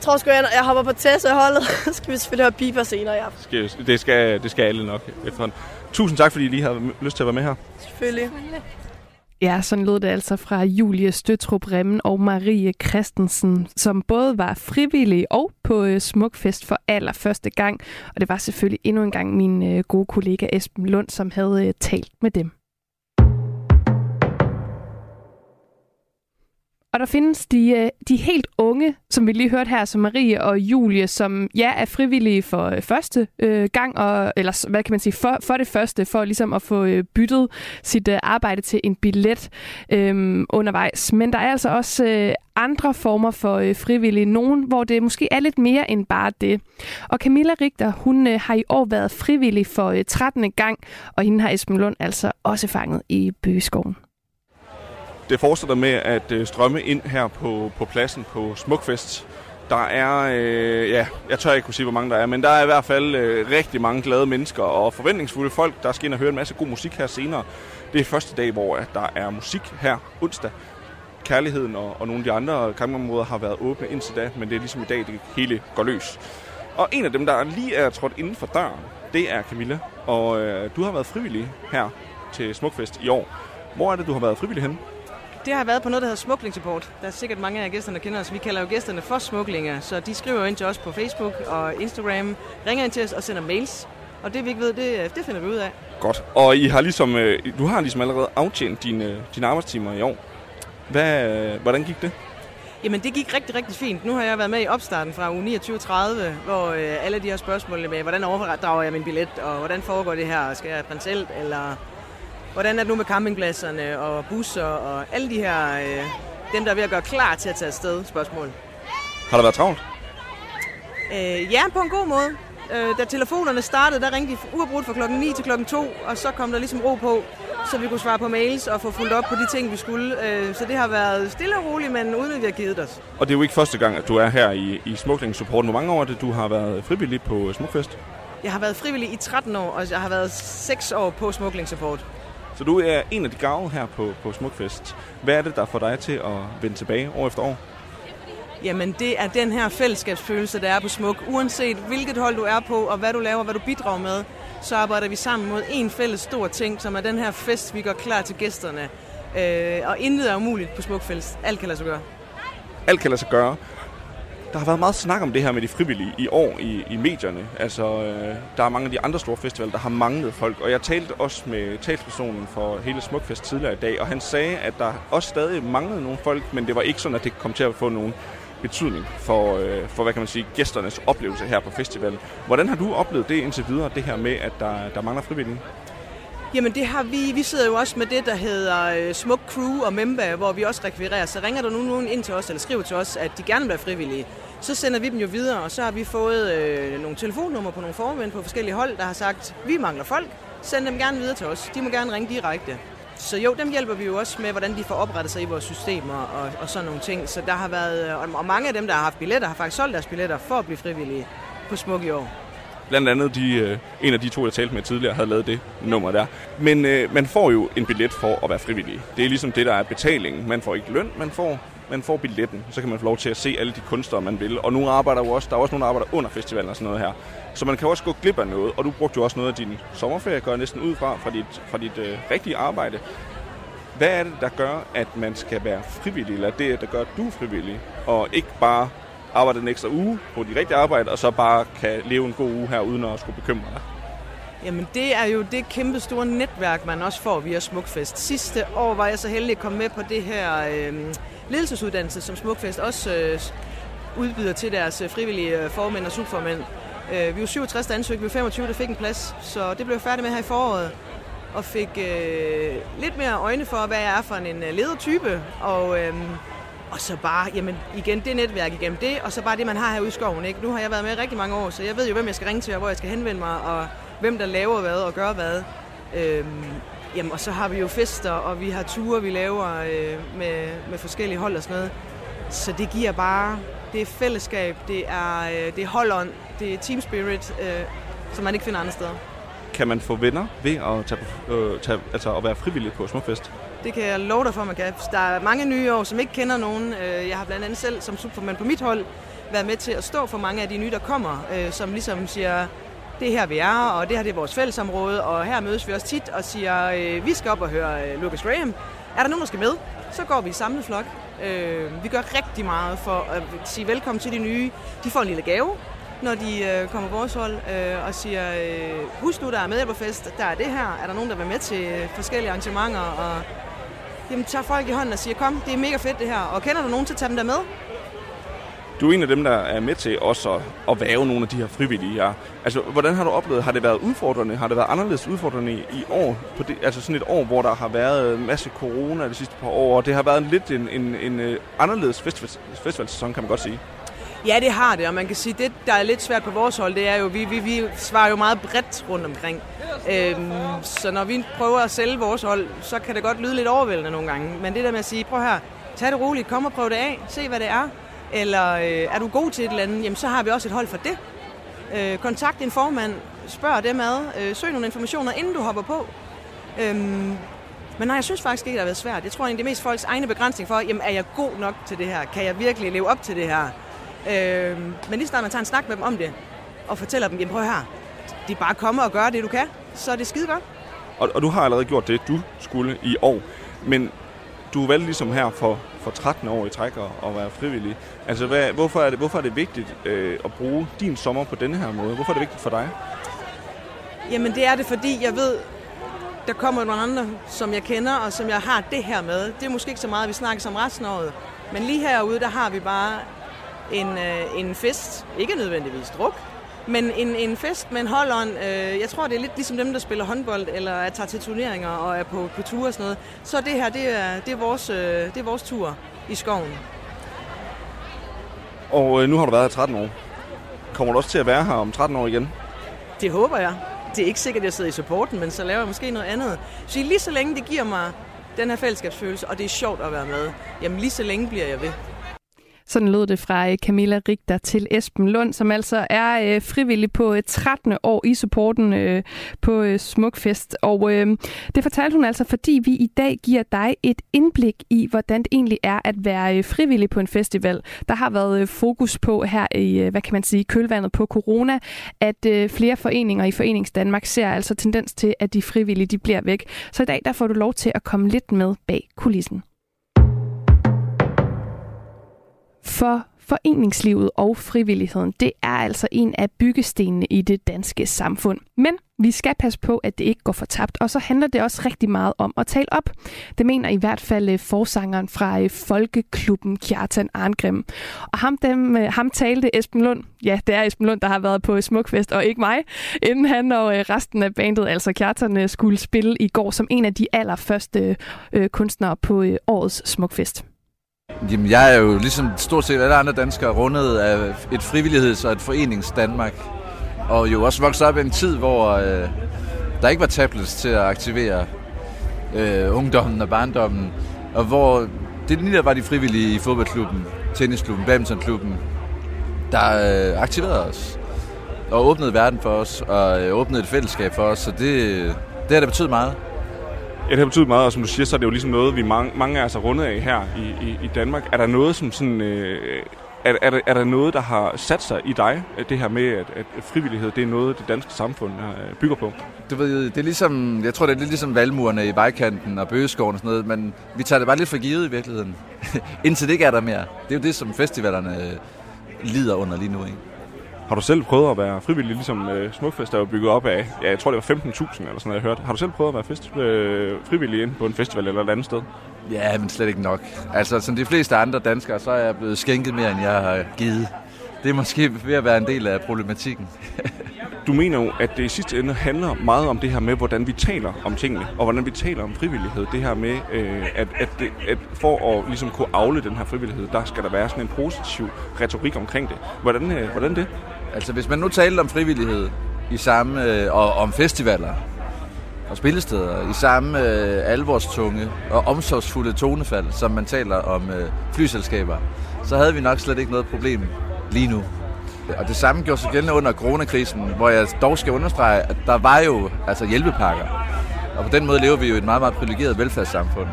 tror sgu, jeg, jeg hopper på Tessa-holdet. Så skal vi selvfølgelig høre Bieber senere i aften. Skal, det, skal, det skal alle nok efterhånden. Tusind tak, fordi I lige havde lyst til at være med her. Selvfølgelig. Ja, sådan lød det altså fra Julie Støtrup Remmen og Marie Christensen, som både var frivillige og på øh, Smukfest for allerførste gang. Og det var selvfølgelig endnu en gang min øh, gode kollega Esben Lund, som havde øh, talt med dem. Og der findes de, øh, de helt unge, som vi lige hørte her, som Marie og Julie, som ja er frivillige for øh, første øh, gang, og, eller hvad kan man sige, for, for det første, for ligesom at få øh, byttet sit øh, arbejde til en billet øh, undervejs. Men der er altså også øh, andre former for øh, frivillige, nogen, hvor det måske er lidt mere end bare det. Og Camilla Richter, hun øh, har i år været frivillig for øh, 13. gang, og hende har Esben Lund altså også fanget i Bøgeskoven det fortsætter med at øh, strømme ind her på, på pladsen på Smukfest. Der er, øh, ja, jeg tør ikke kunne sige, hvor mange der er, men der er i hvert fald øh, rigtig mange glade mennesker og forventningsfulde folk, der skal ind og høre en masse god musik her senere. Det er første dag, hvor at der er musik her onsdag. Kærligheden og, og nogle af de andre kampområder har været åbne indtil da, men det er ligesom i dag, det hele går løs. Og en af dem, der lige er trådt inden for døren, det er Camilla. Og øh, du har været frivillig her til Smukfest i år. Hvor er det, du har været frivillig henne? Det har været på noget, der hedder Smuggling Support. Der er sikkert mange af gæsterne, der kender os. Vi kalder jo gæsterne for smuglinger, så de skriver ind til os på Facebook og Instagram, ringer ind til os og sender mails. Og det vi ikke ved, det, det finder vi ud af. Godt. Og I har ligesom, øh, du har ligesom allerede aftjent dine, dine arbejdstimer i år. Hvad, hvordan gik det? Jamen det gik rigtig, rigtig fint. Nu har jeg været med i opstarten fra uge 29.30, hvor øh, alle de her spørgsmål med, hvordan overdrager jeg min billet, og hvordan foregår det her? Skal jeg prins eller Hvordan er det nu med campingpladserne og busser og alle de her, øh, dem der er ved at gøre klar til at tage afsted spørgsmål? Har der været travlt? Øh, ja, på en god måde. Øh, da telefonerne startede, der ringte de uafbrudt fra klokken 9 til klokken 2, og så kom der ligesom ro på, så vi kunne svare på mails og få fuldt op på de ting, vi skulle. Øh, så det har været stille og roligt, men uden at vi har givet os. Og det er jo ikke første gang, at du er her i, i Smuggling Support. Hvor mange år er det, du har været frivillig på Smukfest? Jeg har været frivillig i 13 år, og jeg har været 6 år på Smuggling Support. Så du er en af de gave her på, på Smukfest. Hvad er det, der får dig til at vende tilbage år efter år? Jamen, det er den her fællesskabsfølelse, der er på Smuk. Uanset hvilket hold du er på, og hvad du laver, hvad du bidrager med, så arbejder vi sammen mod en fælles stor ting, som er den her fest, vi gør klar til gæsterne. Øh, og intet er umuligt på Smukfest. Alt kan lade sig gøre. Alt kan lade sig gøre. Der har været meget snak om det her med de frivillige i år i, i medierne. Altså, øh, der er mange af de andre store festivaler, der har manglet folk. Og jeg talte også med talspersonen for hele Smukfest tidligere i dag, og han sagde, at der også stadig manglede nogle folk, men det var ikke sådan, at det kom til at få nogen betydning for, øh, for hvad kan man sige, gæsternes oplevelse her på festivalen. Hvordan har du oplevet det indtil videre, det her med, at der, der mangler frivillige? Jamen det har vi, vi sidder jo også med det, der hedder øh, Smuk Crew og Memba, hvor vi også rekvirerer. Så ringer der nu nogen ind til os, eller skriver til os, at de gerne vil være frivillige. Så sender vi dem jo videre, og så har vi fået øh, nogle telefonnumre på nogle formænd på forskellige hold, der har sagt, vi mangler folk, send dem gerne videre til os. De må gerne ringe direkte. Så jo, dem hjælper vi jo også med, hvordan de får oprettet sig i vores systemer og, og sådan nogle ting. Så der har været, øh, og mange af dem, der har haft billetter, har faktisk solgt deres billetter for at blive frivillige på Smuk i år. Blandt andet de, øh, en af de to, jeg talte med tidligere, havde lavet det nummer der. Men øh, man får jo en billet for at være frivillig. Det er ligesom det, der er betalingen. Man får ikke løn, man får, man får billetten. Så kan man få lov til at se alle de kunstnere, man vil. Og nogle arbejder jo også, der er også nogle, der arbejder under festivalen og sådan noget her. Så man kan også gå glip af noget. Og du brugte jo også noget af din sommerferie, gør næsten ud fra, fra dit, fra dit øh, rigtige arbejde. Hvad er det, der gør, at man skal være frivillig, eller det, der gør, at du er frivillig, og ikke bare arbejde en ekstra uge på dit rigtige arbejde, og så bare kan leve en god uge her, uden at skulle bekymre dig? Jamen det er jo det kæmpe store netværk, man også får via Smukfest. Sidste år var jeg så heldig at komme med på det her øh, ledelsesuddannelse, som Smukfest også øh, udbyder til deres øh, frivillige øh, formænd og subformænd. Øh, vi var 67, der ansøgte, vi var 25, der fik en plads, så det blev jeg færdig med her i foråret og fik øh, lidt mere øjne for, hvad jeg er for en øh, ledertype. Og, øh, og så bare, jamen igen, det netværk igennem det, og så bare det, man har herude i skoven. Ikke? Nu har jeg været med rigtig mange år, så jeg ved jo, hvem jeg skal ringe til, og hvor jeg skal henvende mig, og hvem der laver hvad og gør hvad. Øhm, jamen, og så har vi jo fester, og vi har ture, vi laver øh, med, med forskellige hold og sådan noget. Så det giver bare, det er fællesskab, det er, øh, det er holdånd, det er team spirit, øh, som man ikke finder andre steder. Kan man få venner ved at, tage, øh, tage, altså at være frivillig på Småfest? Det kan jeg love dig for, man kan. Der er mange nye år, som ikke kender nogen. Øh, jeg har blandt andet selv som supermand på mit hold været med til at stå for mange af de nye, der kommer, øh, som ligesom siger, det er her, vi er, og det her det er vores fællesområde, og her mødes vi også tit og siger, øh, vi skal op og høre øh, Lucas Graham. Er der nogen, der skal med? Så går vi i samlet flok. Øh, vi gør rigtig meget for at sige velkommen til de nye. De får en lille gave, når de øh, kommer på vores hold øh, og siger, øh, husk nu, der er medhjælperfest, der er det her, er der nogen, der vil med til øh, forskellige arrangementer, og jamen, tager folk i hånden og siger, kom, det er mega fedt det her, og kender du nogen, så tag dem der med. Du er en af dem, der er med til også at, at væve nogle af de her frivillige. Ja. Altså, hvordan har du oplevet, har det været udfordrende? Har det været anderledes udfordrende i, i år? På det, altså sådan et år, hvor der har været en masse corona de sidste par år, og det har været en lidt en, en, en, en anderledes festival, festivalsæson, kan man godt sige. Ja, det har det, og man kan sige, det, der er lidt svært på vores hold, det er jo, vi, vi, vi svarer jo meget bredt rundt omkring. Øhm, så når vi prøver at sælge vores hold, så kan det godt lyde lidt overvældende nogle gange. Men det der med at sige, prøv her, tag det roligt, kom og prøv det af, se hvad det er. Eller øh, er du god til et eller andet, jamen så har vi også et hold for det. Øh, kontakt din formand, spørg dem ad, øh, søg nogle informationer, inden du hopper på. Øhm, men nej, jeg synes faktisk ikke, det har været svært. Jeg tror egentlig, det er mest folks egne begrænsning for, jamen er jeg god nok til det her? Kan jeg virkelig leve op til det her? Øh, men lige snart man tager en snak med dem om det, og fortæller dem, jamen prøv her, de bare kommer og gør det, du kan, så er det skide godt. Og, og du har allerede gjort det, du skulle i år. Men du valgte ligesom her for, for 13 år i træk at, at være frivillig. Altså, hvad, hvorfor, er det, hvorfor er det vigtigt øh, at bruge din sommer på denne her måde? Hvorfor er det vigtigt for dig? Jamen, det er det, fordi jeg ved, der kommer nogle andre, som jeg kender, og som jeg har det her med. Det er måske ikke så meget, vi snakker om resten af året. Men lige herude, der har vi bare en, øh, en fest. Ikke nødvendigvis druk, men en, en fest med en holdånd. Øh, jeg tror, det er lidt ligesom dem, der spiller håndbold, eller er tager til turneringer og er på, på ture og sådan noget. Så det her, det er, det er, vores, øh, det er vores tur i skoven. Og øh, nu har du været her 13 år. Kommer du også til at være her om 13 år igen? Det håber jeg. Det er ikke sikkert, at jeg sidder i supporten, men så laver jeg måske noget andet. Så lige så længe det giver mig den her fællesskabsfølelse, og det er sjovt at være med, jamen lige så længe bliver jeg ved. Sådan lød det fra øh, Camilla Rigter til Esben Lund, som altså er øh, frivillig på øh, et 13. år i supporten på Smukfest. Og det fortalte hun altså, fordi vi i dag giver dig et indblik i, hvordan det egentlig er at være frivillig på en festival. Der har været fokus på her i, hvad kan man sige, kølvandet på corona, at flere foreninger i Forenings Danmark ser altså tendens til, at de frivillige de bliver væk. Så i dag der får du lov til at komme lidt med bag kulissen. For foreningslivet og frivilligheden, det er altså en af byggestenene i det danske samfund. Men vi skal passe på, at det ikke går for tabt, og så handler det også rigtig meget om at tale op. Det mener i hvert fald øh, forsangeren fra øh, Folkeklubben Kjartan Arngrim. Og ham, dem, øh, ham talte Esben Lund, ja, det er Esben Lund, der har været på Smukfest, og ikke mig, inden han og resten af bandet, altså Kjartan, skulle spille i går som en af de allerførste kunstnere på årets Smukfest. Jamen, jeg er jo ligesom stort set alle andre danskere rundet af et frivilligheds- og et forenings Danmark. Og jo også vokset op i en tid, hvor øh, der ikke var tablets til at aktivere øh, ungdommen og barndommen. Og hvor det lige der var de frivillige i fodboldklubben, tennisklubben, badmintonklubben, der øh, aktiverede os. Og åbnede verden for os, og øh, åbnede et fællesskab for os. Så det, det har det betydet meget. Ja, det har betydet meget, og som du siger, så er det jo ligesom noget, vi mange, mange af os er rundet af her i, i, i Danmark. Er der noget, som sådan... Øh, er, er, er der noget, der har sat sig i dig, øh, det her med, at, at frivillighed, det er noget, det danske samfund øh, bygger på? Du ved, det er ligesom, jeg tror, det er lidt ligesom valmurene i vejkanten og bøgeskoven og sådan noget, men vi tager det bare lidt for givet i virkeligheden. Indtil det ikke er der mere. Det er jo det, som festivalerne øh, lider under lige nu, ikke? Har du selv prøvet at være frivillig, ligesom øh, Smukfest er jo bygget op af, ja, jeg tror det var 15.000 eller sådan noget, jeg hørte. Har du selv prøvet at være fest, øh, frivillig ind på en festival eller et andet sted? Ja, men slet ikke nok. Altså, som de fleste andre danskere, så er jeg blevet skænket mere, end jeg har givet. Det er måske ved at være en del af problematikken. du mener jo, at det i sidste ende handler meget om det her med, hvordan vi taler om tingene, og hvordan vi taler om frivillighed. Det her med, øh, at, at, det, at for at ligesom kunne afle den her frivillighed, der skal der være sådan en positiv retorik omkring det. Hvordan, øh, hvordan det? Altså, hvis man nu talte om frivillighed i samme, øh, og om festivaler og spillesteder i samme øh, alvorstunge og omsorgsfulde tonefald, som man taler om øh, flyselskaber, så havde vi nok slet ikke noget problem lige nu. Og det samme gjorde sig gældende under coronakrisen, hvor jeg dog skal understrege, at der var jo altså hjælpepakker. Og på den måde lever vi jo i et meget, meget privilegeret velfærdssamfund.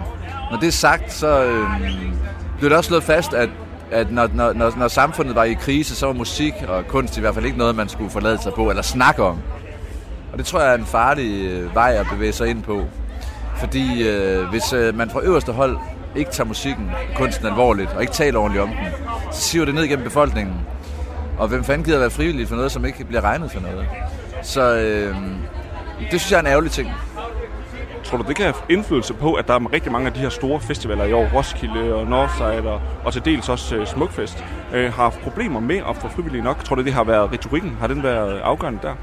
Når det er sagt, så øh, blev det også slået fast, at at når, når, når, når samfundet var i krise, så var musik og kunst i hvert fald ikke noget, man skulle forlade sig på eller snakke om. Og det tror jeg er en farlig øh, vej at bevæge sig ind på. Fordi øh, hvis øh, man fra øverste hold ikke tager musikken, kunsten alvorligt, og ikke taler ordentligt om den, så siver det ned gennem befolkningen. Og hvem fanden gider være frivillig for noget, som ikke bliver regnet for noget? Så øh, det synes jeg er en ærgerlig ting. Tror du, det kan have indflydelse på, at der er rigtig mange af de her store festivaler i år, Roskilde og Northside og, og til dels også uh, Smukfest, øh, har haft problemer med at få frivillige nok? Tror du, det har været retorikken? Har den været afgørende der?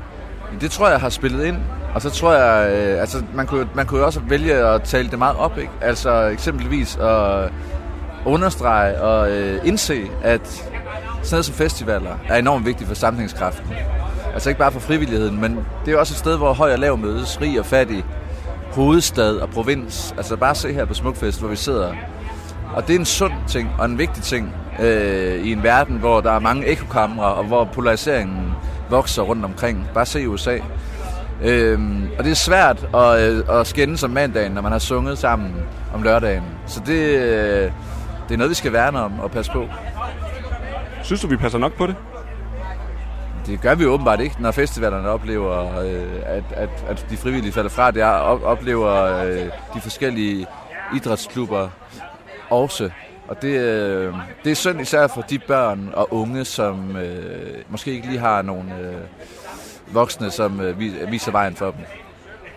Det tror jeg har spillet ind. Og så tror jeg, øh, altså man kunne, man kunne også vælge at tale det meget op, ikke? Altså eksempelvis at understrege og øh, indse, at sådan noget som festivaler er enormt vigtigt for sammenhængskraften. Altså ikke bare for frivilligheden, men det er også et sted, hvor høj og lav mødes, rig og fattig, hovedstad og provins. Altså bare se her på Smukfest, hvor vi sidder. Og det er en sund ting og en vigtig ting øh, i en verden, hvor der er mange ekokamre og hvor polariseringen vokser rundt omkring. Bare se USA. Øhm, og det er svært at, øh, at skænde som mandagen, når man har sunget sammen om lørdagen. Så det, øh, det er noget, vi skal værne om og passe på. Synes du, vi passer nok på det? Det gør vi åbenbart ikke, når festivalerne oplever, øh, at, at, at de frivillige falder fra. Det er, oplever øh, de forskellige idrætsklubber også. Og det, øh, det er synd især for de børn og unge, som øh, måske ikke lige har nogle øh, voksne, som øh, viser vejen for dem.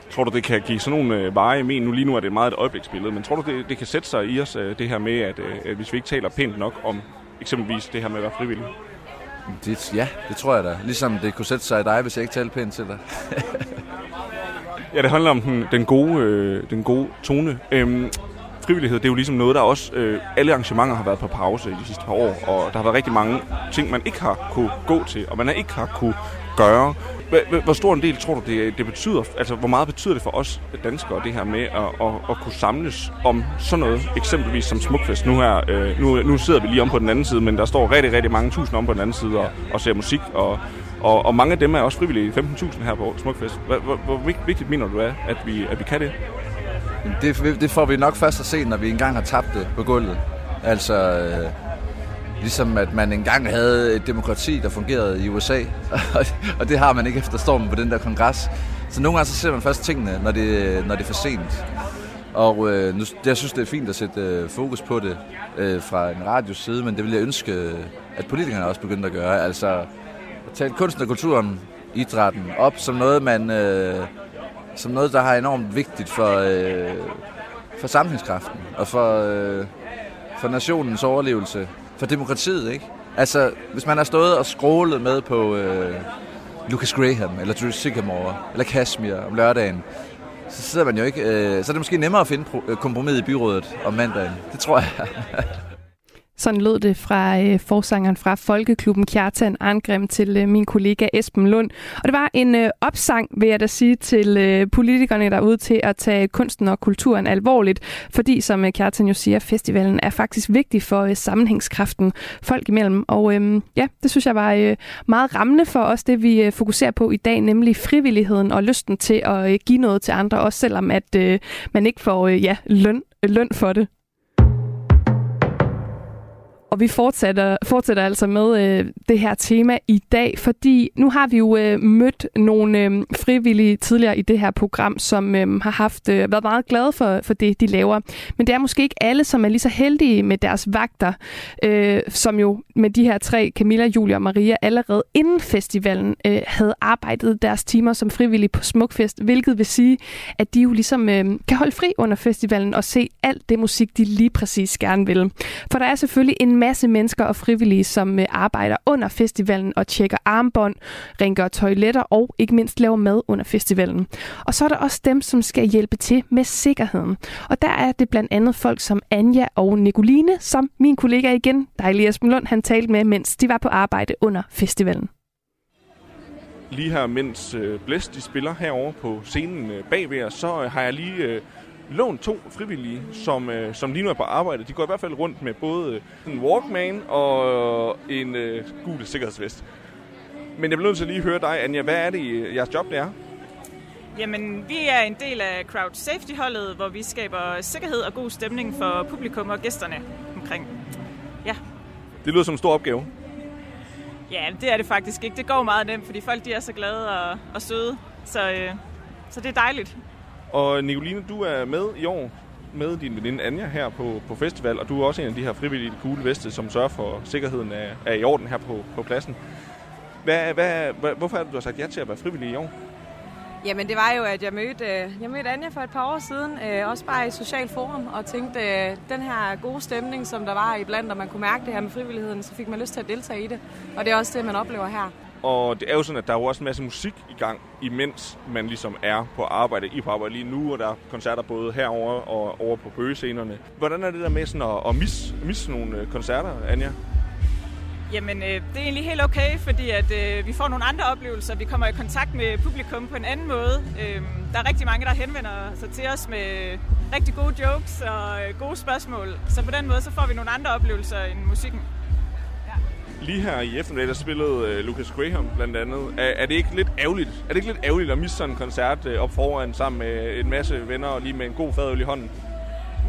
Tror du, det kan give sådan nogle øh, veje men Nu lige nu er det meget et øjebliksbillede, men tror du, det, det kan sætte sig i os, øh, det her med, at øh, hvis vi ikke taler pænt nok om eksempelvis det her med at være frivillig? Det, ja, det tror jeg da. Ligesom det kunne sætte sig i dig, hvis jeg ikke talte pænt til dig. ja, det handler om den, den, gode, øh, den gode tone. Øhm, frivillighed, det er jo ligesom noget, der også... Øh, alle arrangementer har været på pause i de sidste par år, og der har været rigtig mange ting, man ikke har kunne gå til, og man ikke har kunne gøre. Hvor stor en del tror du, det, det betyder? Altså, hvor meget betyder det for os danskere, det her med at, at, at kunne samles om sådan noget, eksempelvis som Smukfest? Nu, her, øh, nu, nu sidder vi lige om på den anden side, men der står rigtig, rigtig mange tusind om på den anden side og, og ser musik, og, og, og mange af dem er også frivillige, 15.000 her på Smukfest. Hvor, hvor, hvor vigtigt mener du er, at vi, at vi kan det? det? Det får vi nok først at se, når vi engang har tabt det på gulvet. Altså, øh, Ligesom at man engang havde et demokrati, der fungerede i USA, og det har man ikke efter stormen på den der kongres. Så nogle gange så ser man først tingene, når det, når det er for sent. Og øh, nu, jeg synes, det er fint at sætte øh, fokus på det øh, fra en radios side, men det vil jeg ønske, øh, at politikerne også begyndte at gøre. Altså at tage kunsten og kulturen, idrætten op som noget, man, øh, som noget der har enormt vigtigt for, øh, for samfundskraften og for, øh, for nationens overlevelse for demokratiet, ikke? Altså, hvis man har stået og scrollet med på øh, Lucas Graham, eller Drew Sycamore, eller Kashmir om lørdagen, så sidder man jo ikke... Øh, så er det måske nemmere at finde øh, kompromis i byrådet om mandagen. Det tror jeg. Sådan lød det fra øh, forsangeren fra Folkeklubben Kjartan Arngrim til øh, min kollega Esben Lund. Og det var en øh, opsang, vil jeg da sige, til øh, politikerne derude til at tage kunsten og kulturen alvorligt. Fordi, som øh, Kjartan jo siger, festivalen er faktisk vigtig for øh, sammenhængskraften folk imellem. Og øh, ja, det synes jeg var øh, meget rammende for os, det vi øh, fokuserer på i dag, nemlig frivilligheden og lysten til at øh, give noget til andre, også selvom at øh, man ikke får øh, ja, løn, løn for det. Og vi fortsætter, fortsætter altså med øh, det her tema i dag, fordi nu har vi jo øh, mødt nogle øh, frivillige tidligere i det her program, som øh, har haft øh, været meget glade for, for det, de laver. Men det er måske ikke alle, som er lige så heldige med deres vagter, øh, som jo med de her tre, Camilla, Julia og Maria, allerede inden festivalen øh, havde arbejdet deres timer som frivillige på Smukfest, hvilket vil sige, at de jo ligesom øh, kan holde fri under festivalen og se alt det musik, de lige præcis gerne vil. For der er selvfølgelig en masse mennesker og frivillige, som øh, arbejder under festivalen og tjekker armbånd, rengør toiletter og ikke mindst laver mad under festivalen. Og så er der også dem, som skal hjælpe til med sikkerheden. Og der er det blandt andet folk som Anja og Nicoline, som min kollega igen, dejlig Esben Lund, han talte med, mens de var på arbejde under festivalen lige her, mens øh, Blæst de spiller herover på scenen øh, bagved os, så øh, har jeg lige øh, lånt to frivillige, som, øh, som lige nu er på arbejde. De går i hvert fald rundt med både en Walkman og en øh, gul sikkerhedsvest. Men jeg bliver nødt til at lige høre dig, Anja. Hvad er det, jeres job det er? Jamen, vi er en del af Crowd Safety-holdet, hvor vi skaber sikkerhed og god stemning for publikum og gæsterne omkring. Ja. Det lyder som en stor opgave. Ja, det er det faktisk ikke. Det går meget nemt, fordi folk de er så glade og, og søde. Så, øh, så det er dejligt. Og Nicoline, du er med i år med din veninde Anja her på, på festival, og du er også en af de her frivillige gule veste, som sørger for sikkerheden er, er i orden her på, på pladsen. Hvad, hvad, hvad, hvorfor er det, du har sagt ja til at være frivillig i år? Jamen det var jo, at jeg mødte, jeg mødte Anja for et par år siden, øh, også bare i Social Forum, og tænkte, øh, den her gode stemning, som der var iblandt, og man kunne mærke det her med frivilligheden, så fik man lyst til at deltage i det. Og det er også det, man oplever her. Og det er jo sådan, at der er jo også en masse musik i gang, imens man ligesom er på arbejde. I på arbejde lige nu, og der er koncerter både herover og over på bøgescenerne. Hvordan er det der med sådan at, at misse, misse nogle øh, koncerter, Anja? Jamen, øh, det er egentlig helt okay, fordi at øh, vi får nogle andre oplevelser. Vi kommer i kontakt med publikum på en anden måde. Øh, der er rigtig mange, der henvender sig til os med rigtig gode jokes og øh, gode spørgsmål. Så på den måde, så får vi nogle andre oplevelser end musikken. Lige her i eftermiddag, der spillede uh, Lucas Graham blandt andet. Er, er, det ikke lidt ærgerligt? Er det ikke lidt ærgerligt at miste sådan en koncert uh, op foran sammen med en masse venner og lige med en god fadøl i hånden?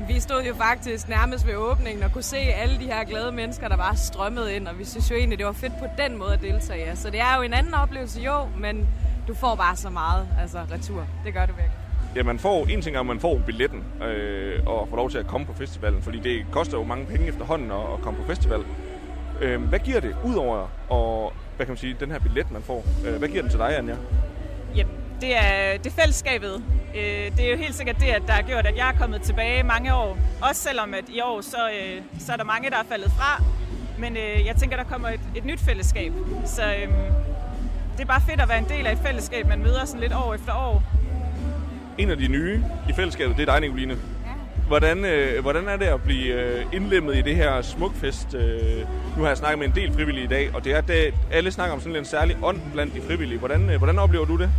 Vi stod jo faktisk nærmest ved åbningen og kunne se alle de her glade mennesker, der bare strømmede ind, og vi synes jo egentlig, det var fedt på den måde at deltage. Så det er jo en anden oplevelse, jo, men du får bare så meget altså retur. Det gør du virkelig. Ja, man får en ting er, at man får billetten øh, og får lov til at komme på festivalen, fordi det koster jo mange penge efterhånden at, at komme på festival. Øh, hvad giver det, udover og, hvad kan man sige, den her billet, man får? Øh, hvad giver den til dig, Anja? Jamen, det er, det er fællesskabet. Øh, det er jo helt sikkert det, at der har gjort, at jeg er kommet tilbage mange år. Også selvom at i år, så, øh, så er der mange, der er faldet fra. Men øh, jeg tænker, der kommer et, et nyt fællesskab. Så øh, det er bare fedt at være en del af et fællesskab, man møder sådan lidt år efter år. En af de nye i fællesskabet, det er dig, Nicoline. Hvordan, øh, hvordan er det at blive øh, indlemmet i det her smukfest? Øh, nu har jeg snakket med en del frivillige i dag, og det er, det, alle snakker om sådan en særlig ånd blandt de frivillige. Hvordan, øh, hvordan oplever du det?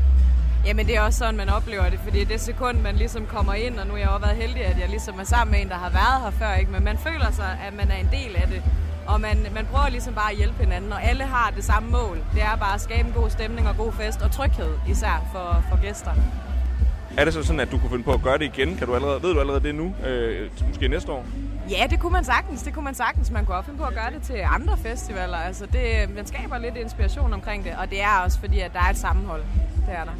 Jamen det er også sådan, man oplever det, fordi det sekund, man ligesom kommer ind, og nu har jeg også været heldig, at jeg ligesom er sammen med en, der har været her før, ikke? men man føler sig, at man er en del af det. Og man, man prøver ligesom bare at hjælpe hinanden, og alle har det samme mål. Det er bare at skabe en god stemning og god fest, og tryghed især for, for gæster. Er det så sådan, at du kunne finde på at gøre det igen? Kan du allerede, ved du allerede det nu? Øh, måske næste år? Ja, det kunne man sagtens. Det kunne man sagtens. Man kunne også finde på at gøre det til andre festivaler. Altså det, man skaber lidt inspiration omkring det, og det er også fordi, at der er et sammenhold. Det er der.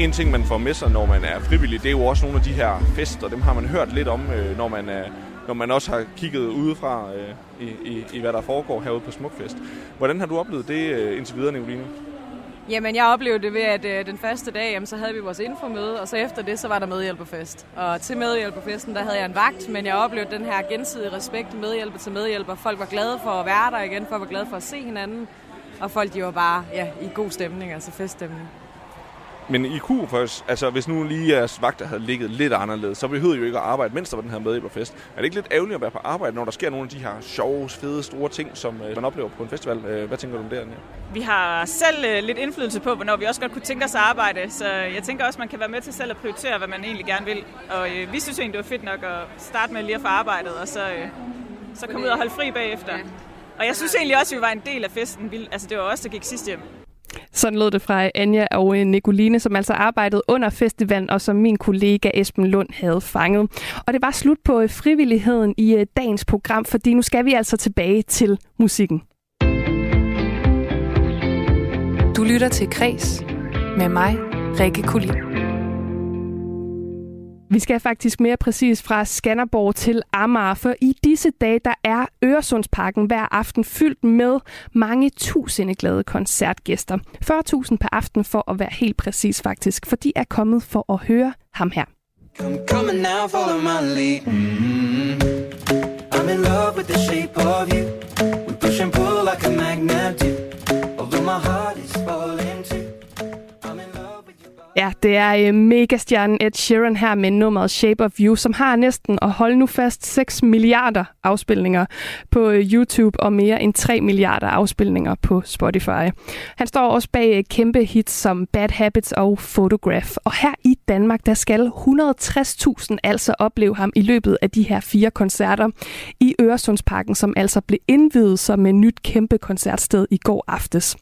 En ting, man får med sig, når man er frivillig, det er jo også nogle af de her fester. Dem har man hørt lidt om, øh, når man er når man også har kigget udefra øh, i, i, i, hvad der foregår herude på Smukfest. Hvordan har du oplevet det øh, indtil videre, Nicoline? Jamen, jeg oplevede det ved, at øh, den første dag, jamen, så havde vi vores infomøde, og så efter det, så var der medhjælperfest. Og til medhjælperfesten, der havde jeg en vagt, men jeg oplevede den her gensidige respekt, medhjælper til medhjælper. Folk var glade for at være der igen, folk var glade for at se hinanden, og folk de var bare ja, i god stemning, altså feststemning. Men I kunne først, altså hvis nu lige jeres vagter havde ligget lidt anderledes, så behøvede I jo ikke at arbejde, mens der var den her medhjælperfest. Er det ikke lidt ærgerligt at være på arbejde, når der sker nogle af de her sjove, fede, store ting, som øh, man oplever på en festival? Øh, hvad tænker du om det, Anja? Vi har selv øh, lidt indflydelse på, hvornår vi også godt kunne tænke os at arbejde, så jeg tænker også, man kan være med til selv at prioritere, hvad man egentlig gerne vil. Og øh, vi synes egentlig, det var fedt nok at starte med lige at få arbejdet, og så, øh, så komme ud og holde fri bagefter. Og jeg synes egentlig også, at vi var en del af festen. Altså, det var også der gik sidst hjem. Sådan lød det fra Anja og øh, Nicoline, som altså arbejdede under festivalen, og som min kollega Esben Lund havde fanget. Og det var slut på øh, frivilligheden i øh, dagens program, fordi nu skal vi altså tilbage til musikken. Du lytter til Kres med mig, Rikke Kulin. Vi skal faktisk mere præcis fra Skanderborg til Amager, for i disse dage der er Øresundsparken hver aften fyldt med mange tusinde glade koncertgæster. 40.000 per aften for at være helt præcis faktisk, for de er kommet for at høre ham her. Come, come now, follow my lead. Mm-hmm. I'm in love with the shape of you. We push and pull like a magnet do. Although my heart is falling. Ja, det er øh, megastjernen Ed Sheeran her med nummeret Shape of You, som har næsten, og hold nu fast, 6 milliarder afspilninger på øh, YouTube og mere end 3 milliarder afspilninger på Spotify. Han står også bag øh, kæmpe hits som Bad Habits og Photograph. Og her i Danmark, der skal 160.000 altså opleve ham i løbet af de her fire koncerter i Øresundsparken, som altså blev indvidet som et nyt kæmpe koncertsted i går aftes.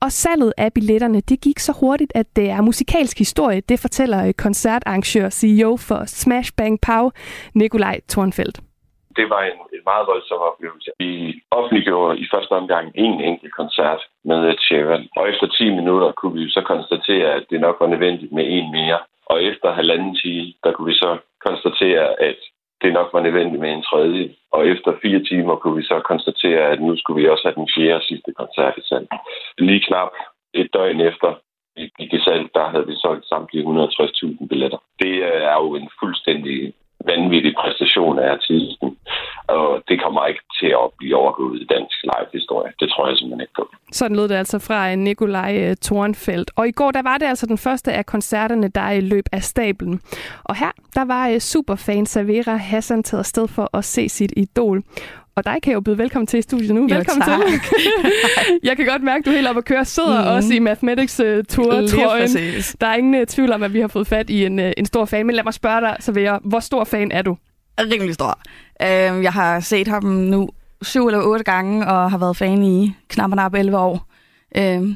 Og salget af billetterne, det gik så hurtigt, at det er musikalsk dansk historie, det fortæller øh, koncertarrangør CEO for Smash Bang Pow, Nikolaj Thornfeldt. Det var en, en meget voldsom oplevelse. Vi offentliggjorde i første omgang en enkelt koncert med Ed Sheeran, og efter 10 minutter kunne vi så konstatere, at det nok var nødvendigt med en mere. Og efter halvanden time, der kunne vi så konstatere, at det nok var nødvendigt med en tredje. Og efter fire timer kunne vi så konstatere, at nu skulle vi også have den fjerde sidste koncert i salg. Lige knap et døgn efter i, i det salg, der havde vi solgt samtlige 160.000 billetter. Det øh, er jo en fuldstændig vanvittig præstation af artisten, og det kommer ikke til at blive overgået i dansk live-historie. Det tror jeg simpelthen ikke på. Sådan lød det altså fra øh, Nikolaj øh, Thornfeldt. Og i går, der var det altså den første af koncerterne, der løb af stablen. Og her, der var superfan Savera Hassan taget afsted for at se sit idol. Og dig kan jeg jo byde velkommen til i studiet nu. Jo, velkommen tak. til. jeg kan godt mærke, at du helt oppe at køre. Sidder mm. også i Mathematics uh, tour trøjen. Der er ingen uh, tvivl om, at vi har fået fat i en, uh, en stor fan. Men lad mig spørge dig, Savera, hvor stor fan er du? Rimelig stor. Uh, jeg har set ham nu syv eller otte gange, og har været fan i knap og 11 år. Uh,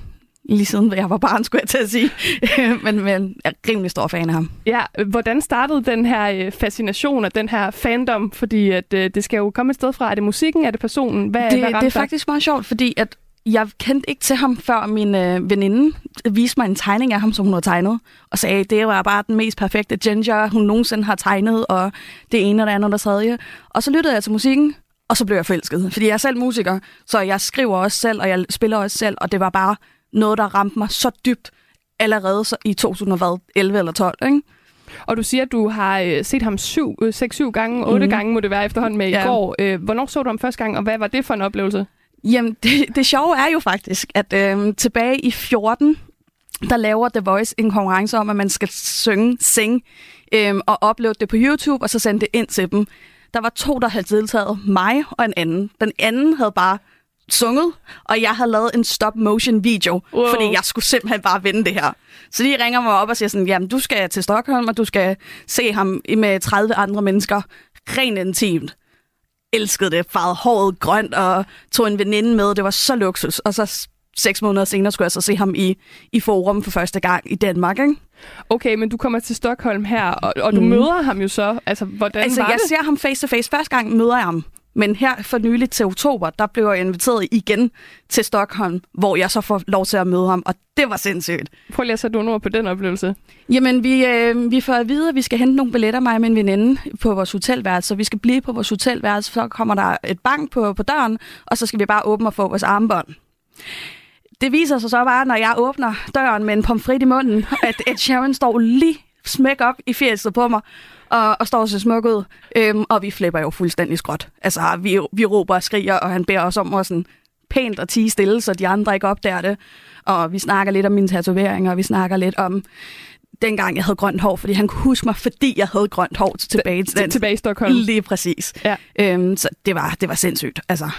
lige siden jeg var barn, skulle jeg til at sige. men, men jeg er rimelig stor fan af ham. Ja, hvordan startede den her øh, fascination og den her fandom? Fordi at, øh, det skal jo komme et sted fra. Er det musikken? Er det personen? Hvad, det, hvad det er faktisk meget sjovt, fordi at jeg kendte ikke til ham, før min øh, veninde viste mig en tegning af ham, som hun havde tegnet, og sagde, det var bare den mest perfekte ginger, hun nogensinde har tegnet, og det ene og det andet og det tredje. Og så lyttede jeg til musikken, og så blev jeg forelsket. Fordi jeg er selv musiker, så jeg skriver også selv, og jeg spiller også selv, og det var bare noget, der ramte mig så dybt allerede så i 2011 eller 12, ikke? Og du siger, at du har øh, set ham 6-7 gange, 8 mm. gange må det være efterhånden med ja. i går. Øh, hvornår så du ham første gang, og hvad var det for en oplevelse? Jamen, det, det sjove er jo faktisk, at øh, tilbage i 14, der laver The Voice en konkurrence om, at man skal synge, sing øhm, og uploade det på YouTube, og så sende det ind til dem. Der var to, der havde deltaget, mig og en anden. Den anden havde bare sunget, og jeg havde lavet en stop-motion video, wow. fordi jeg skulle simpelthen bare vinde det her. Så de ringer mig op og siger sådan, jamen du skal til Stockholm, og du skal se ham med 30 andre mennesker, rent intimt. Elskede det, farvede håret grønt og tog en veninde med, det var så luksus. Og så seks måneder senere skulle jeg så se ham i, i forum for første gang i Danmark, ikke? Okay, men du kommer til Stockholm her, og, og du mm. møder ham jo så. Altså, hvordan altså, var jeg det? ser ham face to face. Første gang møder jeg ham. Men her for nylig til oktober, der blev jeg inviteret igen til Stockholm, hvor jeg så får lov til at møde ham, og det var sindssygt. Prøv lige at sætte nogle ord på den oplevelse. Jamen, vi, øh, vi får at vide, at vi skal hente nogle billetter, mig og min veninde, på vores hotelværelse. Så vi skal blive på vores hotelværelse, så kommer der et bank på, på døren, og så skal vi bare åbne og få vores armbånd. Det viser sig så bare, når jeg åbner døren med en pomfrit i munden, at Ed Sheeran står lige smæk op i fjeset på mig, og, og står så smuk ud. Øhm, og vi flipper jo fuldstændig skråt. Altså, vi, vi råber og skriger, og han beder os om at sådan pænt at tige stille, så de andre ikke opdager det. Og vi snakker lidt om mine tatoveringer, og vi snakker lidt om dengang jeg havde grønt hår, fordi han kunne huske mig, fordi jeg havde grønt hår tilbage til den. Tilbage i Stockholm. Lige præcis. Ja. Øhm, så det var, det var sindssygt. Altså,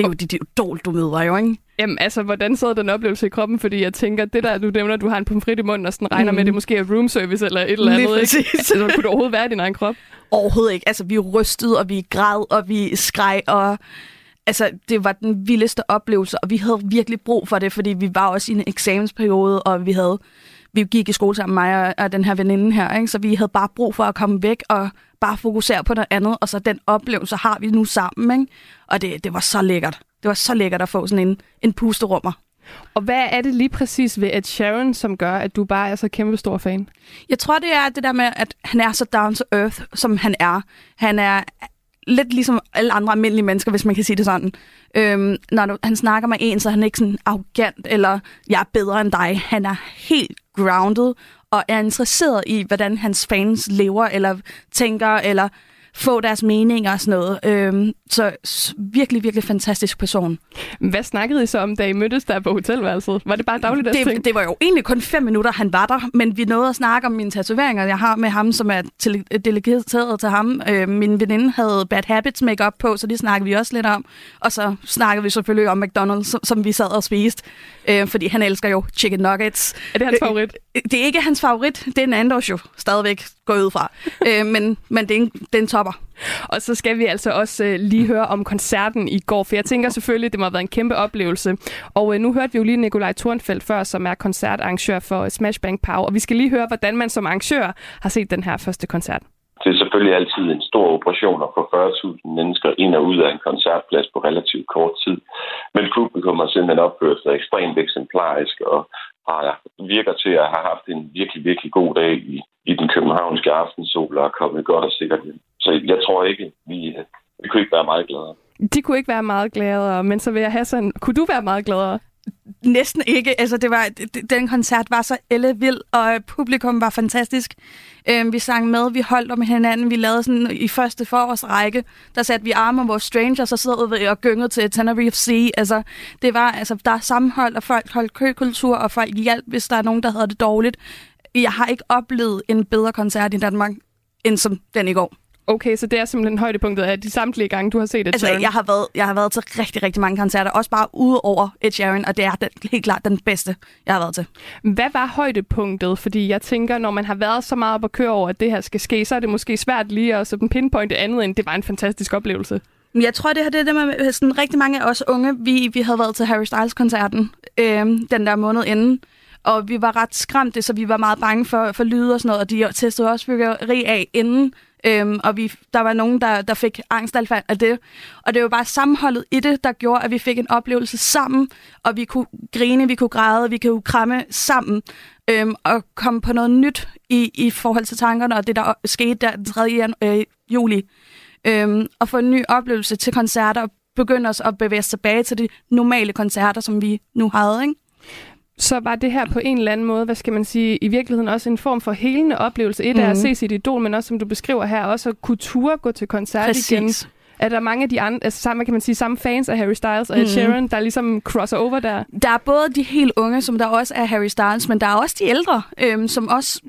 det er jo dit idol, du møder jo, ikke? Jamen, altså, hvordan sad den oplevelse i kroppen? Fordi jeg tænker, det der, du nævner, du har en pomfrit i munden, og sådan regner mm. med, at det måske er room service eller et eller Lige andet, ikke? præcis. Så kunne du overhovedet være din egen krop? Overhovedet ikke. Altså, vi rystede, og vi græd, og vi skreg, og altså, det var den vildeste oplevelse, og vi havde virkelig brug for det, fordi vi var også i en eksamensperiode, og vi havde vi gik i skole sammen, mig og, og den her veninde her, ikke? så vi havde bare brug for at komme væk og bare fokusere på noget andet, og så den oplevelse har vi nu sammen, ikke? Og det, det var så lækkert. Det var så lækkert at få sådan en, en pusterummer. Og hvad er det lige præcis ved Ed Sheeran, som gør, at du bare er så kæmpe stor fan? Jeg tror, det er det der med, at han er så down to earth, som han er. Han er lidt ligesom alle andre almindelige mennesker, hvis man kan sige det sådan. Øhm, når du, han snakker med en, så er han ikke sådan arrogant, eller jeg er bedre end dig. Han er helt grounded, og er interesseret i, hvordan hans fans lever, eller tænker, eller få deres meninger og sådan noget. Øhm, så virkelig, virkelig fantastisk person. Hvad snakkede I så om, da I mødtes der på hotelværelset? Var det bare dagligdags ting? det, det var jo egentlig kun fem minutter, han var der, men vi nåede at snakke om mine tatoveringer, jeg har med ham, som er delegeret til ham. Øh, min veninde havde Bad Habits makeup på, så det snakkede vi også lidt om. Og så snakkede vi selvfølgelig om McDonald's, som, som vi sad og spiste, øh, fordi han elsker jo chicken nuggets. Er det hans favorit? Øh, det er ikke hans favorit, det er en anden jo stadigvæk gå ud fra. øh, men, men det er en, det er en topper. Og så skal vi altså også øh, lige høre om koncerten i går, for jeg tænker selvfølgelig, det må have været en kæmpe oplevelse. Og øh, nu hørte vi jo lige Nikolaj Thornfeldt før, som er koncertarrangør for Smash Bang Pow, og vi skal lige høre, hvordan man som arrangør har set den her første koncert. Det er selvfølgelig altid en stor operation at få 40.000 mennesker ind og ud af en koncertplads på relativt kort tid. Men publikum har simpelthen opført sig ekstremt eksemplarisk og har, virker til at have haft en virkelig, virkelig god dag i, i den københavnske aftensol og er kommet godt og sikkert hjem. Så jeg tror ikke, vi, vi kunne ikke være meget gladere. De kunne ikke være meget gladere, men så vil jeg have sådan, kunne du være meget gladere? Næsten ikke. Altså, det var, den koncert var så ellevild, og publikum var fantastisk. Øhm, vi sang med, vi holdt om hinanden, vi lavede sådan i første forårsrække, der satte vi arme om vores strangers, og så vi og gyngede til Tenerife Sea. Altså, det var, altså, der er sammenhold, og folk holdt køkultur, og folk hjalp, hvis der er nogen, der havde det dårligt. Jeg har ikke oplevet en bedre koncert i Danmark, end som den i går. Okay, så det er simpelthen højdepunktet af de samtlige gange, du har set Ed Altså, Sheeran? jeg har, været, jeg har været til rigtig, rigtig mange koncerter, også bare ude over Ed Sheeran, og det er den, helt klart den bedste, jeg har været til. Hvad var højdepunktet? Fordi jeg tænker, når man har været så meget op at køre over, at det her skal ske, så er det måske svært lige at sådan pinpointe andet, end det var en fantastisk oplevelse. Jeg tror, det her det er det med sådan rigtig mange af os unge. Vi, vi havde været til Harry Styles-koncerten øh, den der måned inden, og vi var ret skræmte, så vi var meget bange for, for lyde og sådan noget, og de testede også fyrværkeri af inden, Øhm, og vi, der var nogen, der, der fik angstanfald af det. Og det var bare sammenholdet i det, der gjorde, at vi fik en oplevelse sammen, og vi kunne grine, vi kunne græde, vi kunne kramme sammen, øhm, og komme på noget nyt i, i forhold til tankerne, og det, der skete der den 3. Jan, øh, juli. Øhm, og få en ny oplevelse til koncerter, og begynde os at bevæge os tilbage til de normale koncerter, som vi nu havde, ikke? Så var det her på en eller anden måde, hvad skal man sige, i virkeligheden også en form for helende oplevelse. Et mm. er at Mhm. se sit idol, men også som du beskriver her, også at kunne ture gå til koncert Præcis. igen. Er der mange af de andre, altså samme, kan man sige, samme fans af Harry Styles og Ed Mhm. Sheeran, der ligesom crosser over der? Der er både de helt unge, som der også er Harry Styles, men der er også de ældre, øhm, som også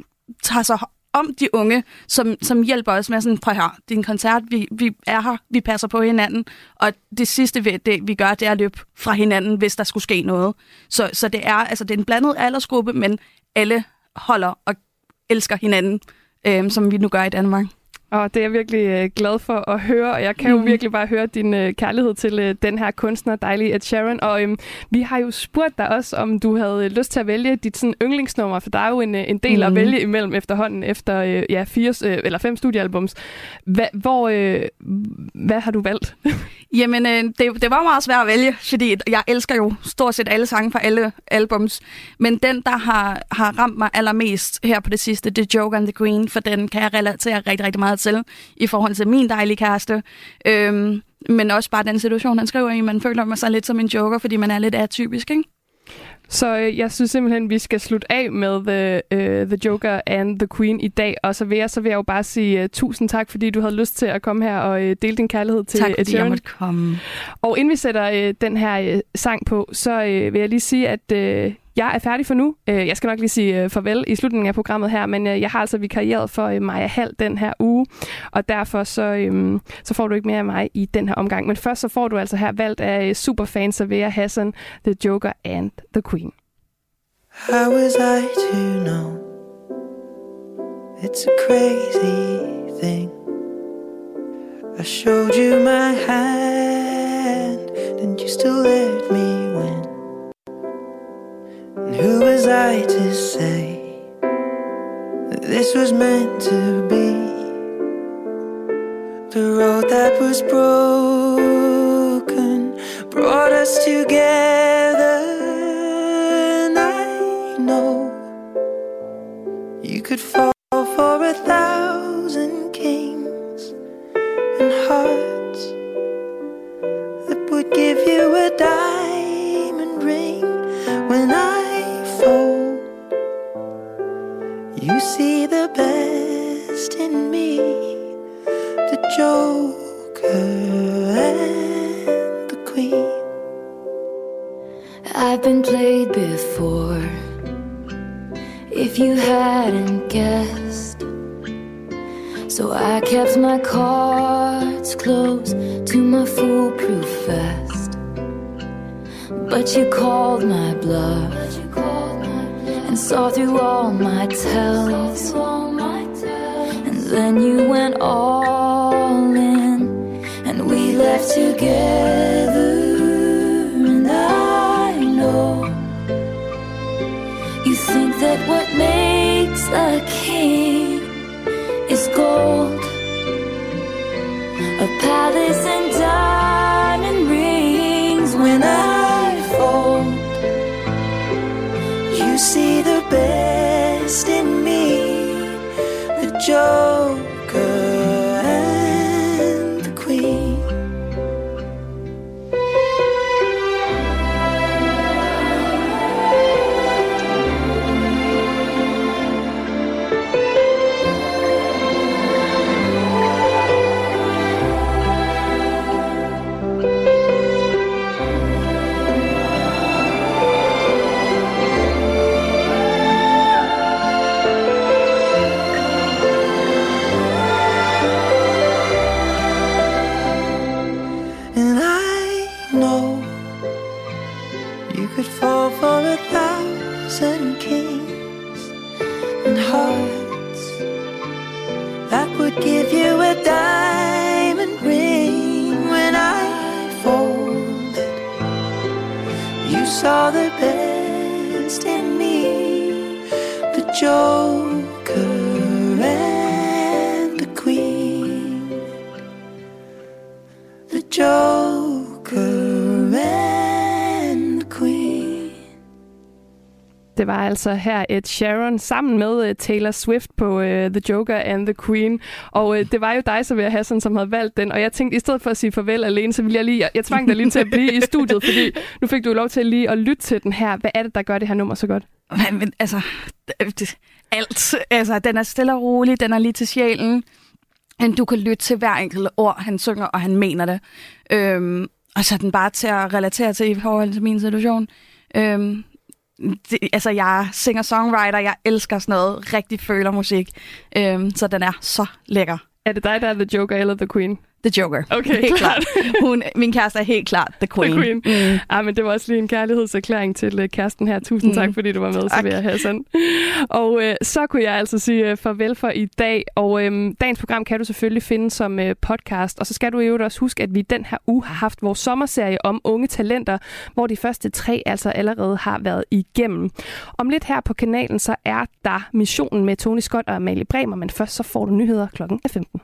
tager sig om de unge, som, som hjælper os med sådan, prøv her, det er en koncert, vi, vi er her, vi passer på hinanden, og det sidste, vi, det, vi gør, det er at løbe fra hinanden, hvis der skulle ske noget. Så, så det er altså det er en blandet aldersgruppe, men alle holder og elsker hinanden, øh, som vi nu gør i Danmark. Og det er jeg virkelig øh, glad for at høre, og jeg kan jo Mm. virkelig bare høre din øh, kærlighed til øh, den her kunstner, dejlige Ed Sheeran. Og øhm, vi har jo spurgt dig også, om du havde lyst til at vælge dit sådan, yndlingsnummer, for der er jo en, en del mm. at vælge imellem efterhånden efter øh, ja, fire, øh, eller fem studiealbums. Hva, hvor, øh, hvad har du valgt? Jamen, øh, det, det var meget svært at vælge, fordi jeg elsker jo stort set alle sange fra alle albums. Men den, der har, har ramt mig allermest her på det sidste, det er Joke and the Queen, for den kan jeg relatere rigtig, rigtig meget til i forhold til min dejlige kæreste. Øhm, men også bare den situation, han skriver i. Man føler sig lidt som en joker, fordi man er lidt atypisk, ikke? Så øh, jeg synes simpelthen, vi skal slutte af med The, øh, the Joker and the Queen i dag. Og så vil jeg, så vil jeg jo bare sige uh, tusind tak, fordi du havde lyst til at komme her og øh, dele din kærlighed til Tak, Ed fordi jeg Sheeran. måtte komme. Og inden vi sætter øh, den her øh, sang på, så øh, vil jeg lige sige, at øh, jeg er færdig for nu. Øh, jeg skal nok lige sige øh, farvel i slutningen af programmet her, men øh, jeg har altså vikarieret for Maja Hall den her uge, og derfor så, øhm, så får du ikke mere af mig i den her omgang. Men først så får du altså her valgt af superfans superfan Savea Hassan, The Joker and The Queen. How was I to know? It's a crazy thing. I showed you my hand, and you still let me win. And who was I to say that this was meant to be? The road that was broken brought us together, and I know you could fall for a thousand kings and hearts that would give you Det var altså her Ed Sheeran sammen med uh, Taylor Swift på uh, The Joker and the Queen. Og uh, det var jo dig, Savia Hassan, som havde valgt den. Og jeg tænkte, i stedet for at sige farvel alene, så ville jeg lige... Jeg, jeg tvang dig lige til at blive i studiet, fordi nu fik du lov til lige at lytte til den her. Hvad er det, der gør det her nummer så godt? Men, men altså, det, alt. Altså, den er stille og rolig, den er lige til sjælen. Men du kan lytte til hver enkelt ord, han synger, og han mener det. Øhm, og så er den bare til at relatere til i forhold til min situation. Øhm, det, altså, jeg er singer-songwriter, jeg elsker sådan noget rigtig føler musik, øhm, så den er så lækker. Er det dig, der er The Joker eller The Queen? The Joker. Okay, helt klart. klart. Hun, min kæreste er helt klart The Queen. The Queen. Mm. Ah, men det var også lige en kærlighedserklæring til uh, kæresten her. Tusind mm. tak, fordi du var med, Tak. Sevilla Hassan. Og uh, så kunne jeg altså sige uh, farvel for i dag. Og um, dagens program kan du selvfølgelig finde som uh, podcast. Og så skal du øvrigt også huske, at vi den her uge har haft vores sommerserie om unge talenter, hvor de første tre altså allerede har været igennem. Om lidt her på kanalen, så er der missionen med Tony Scott og Amalie Bremer, men først så får du nyheder klokken 15.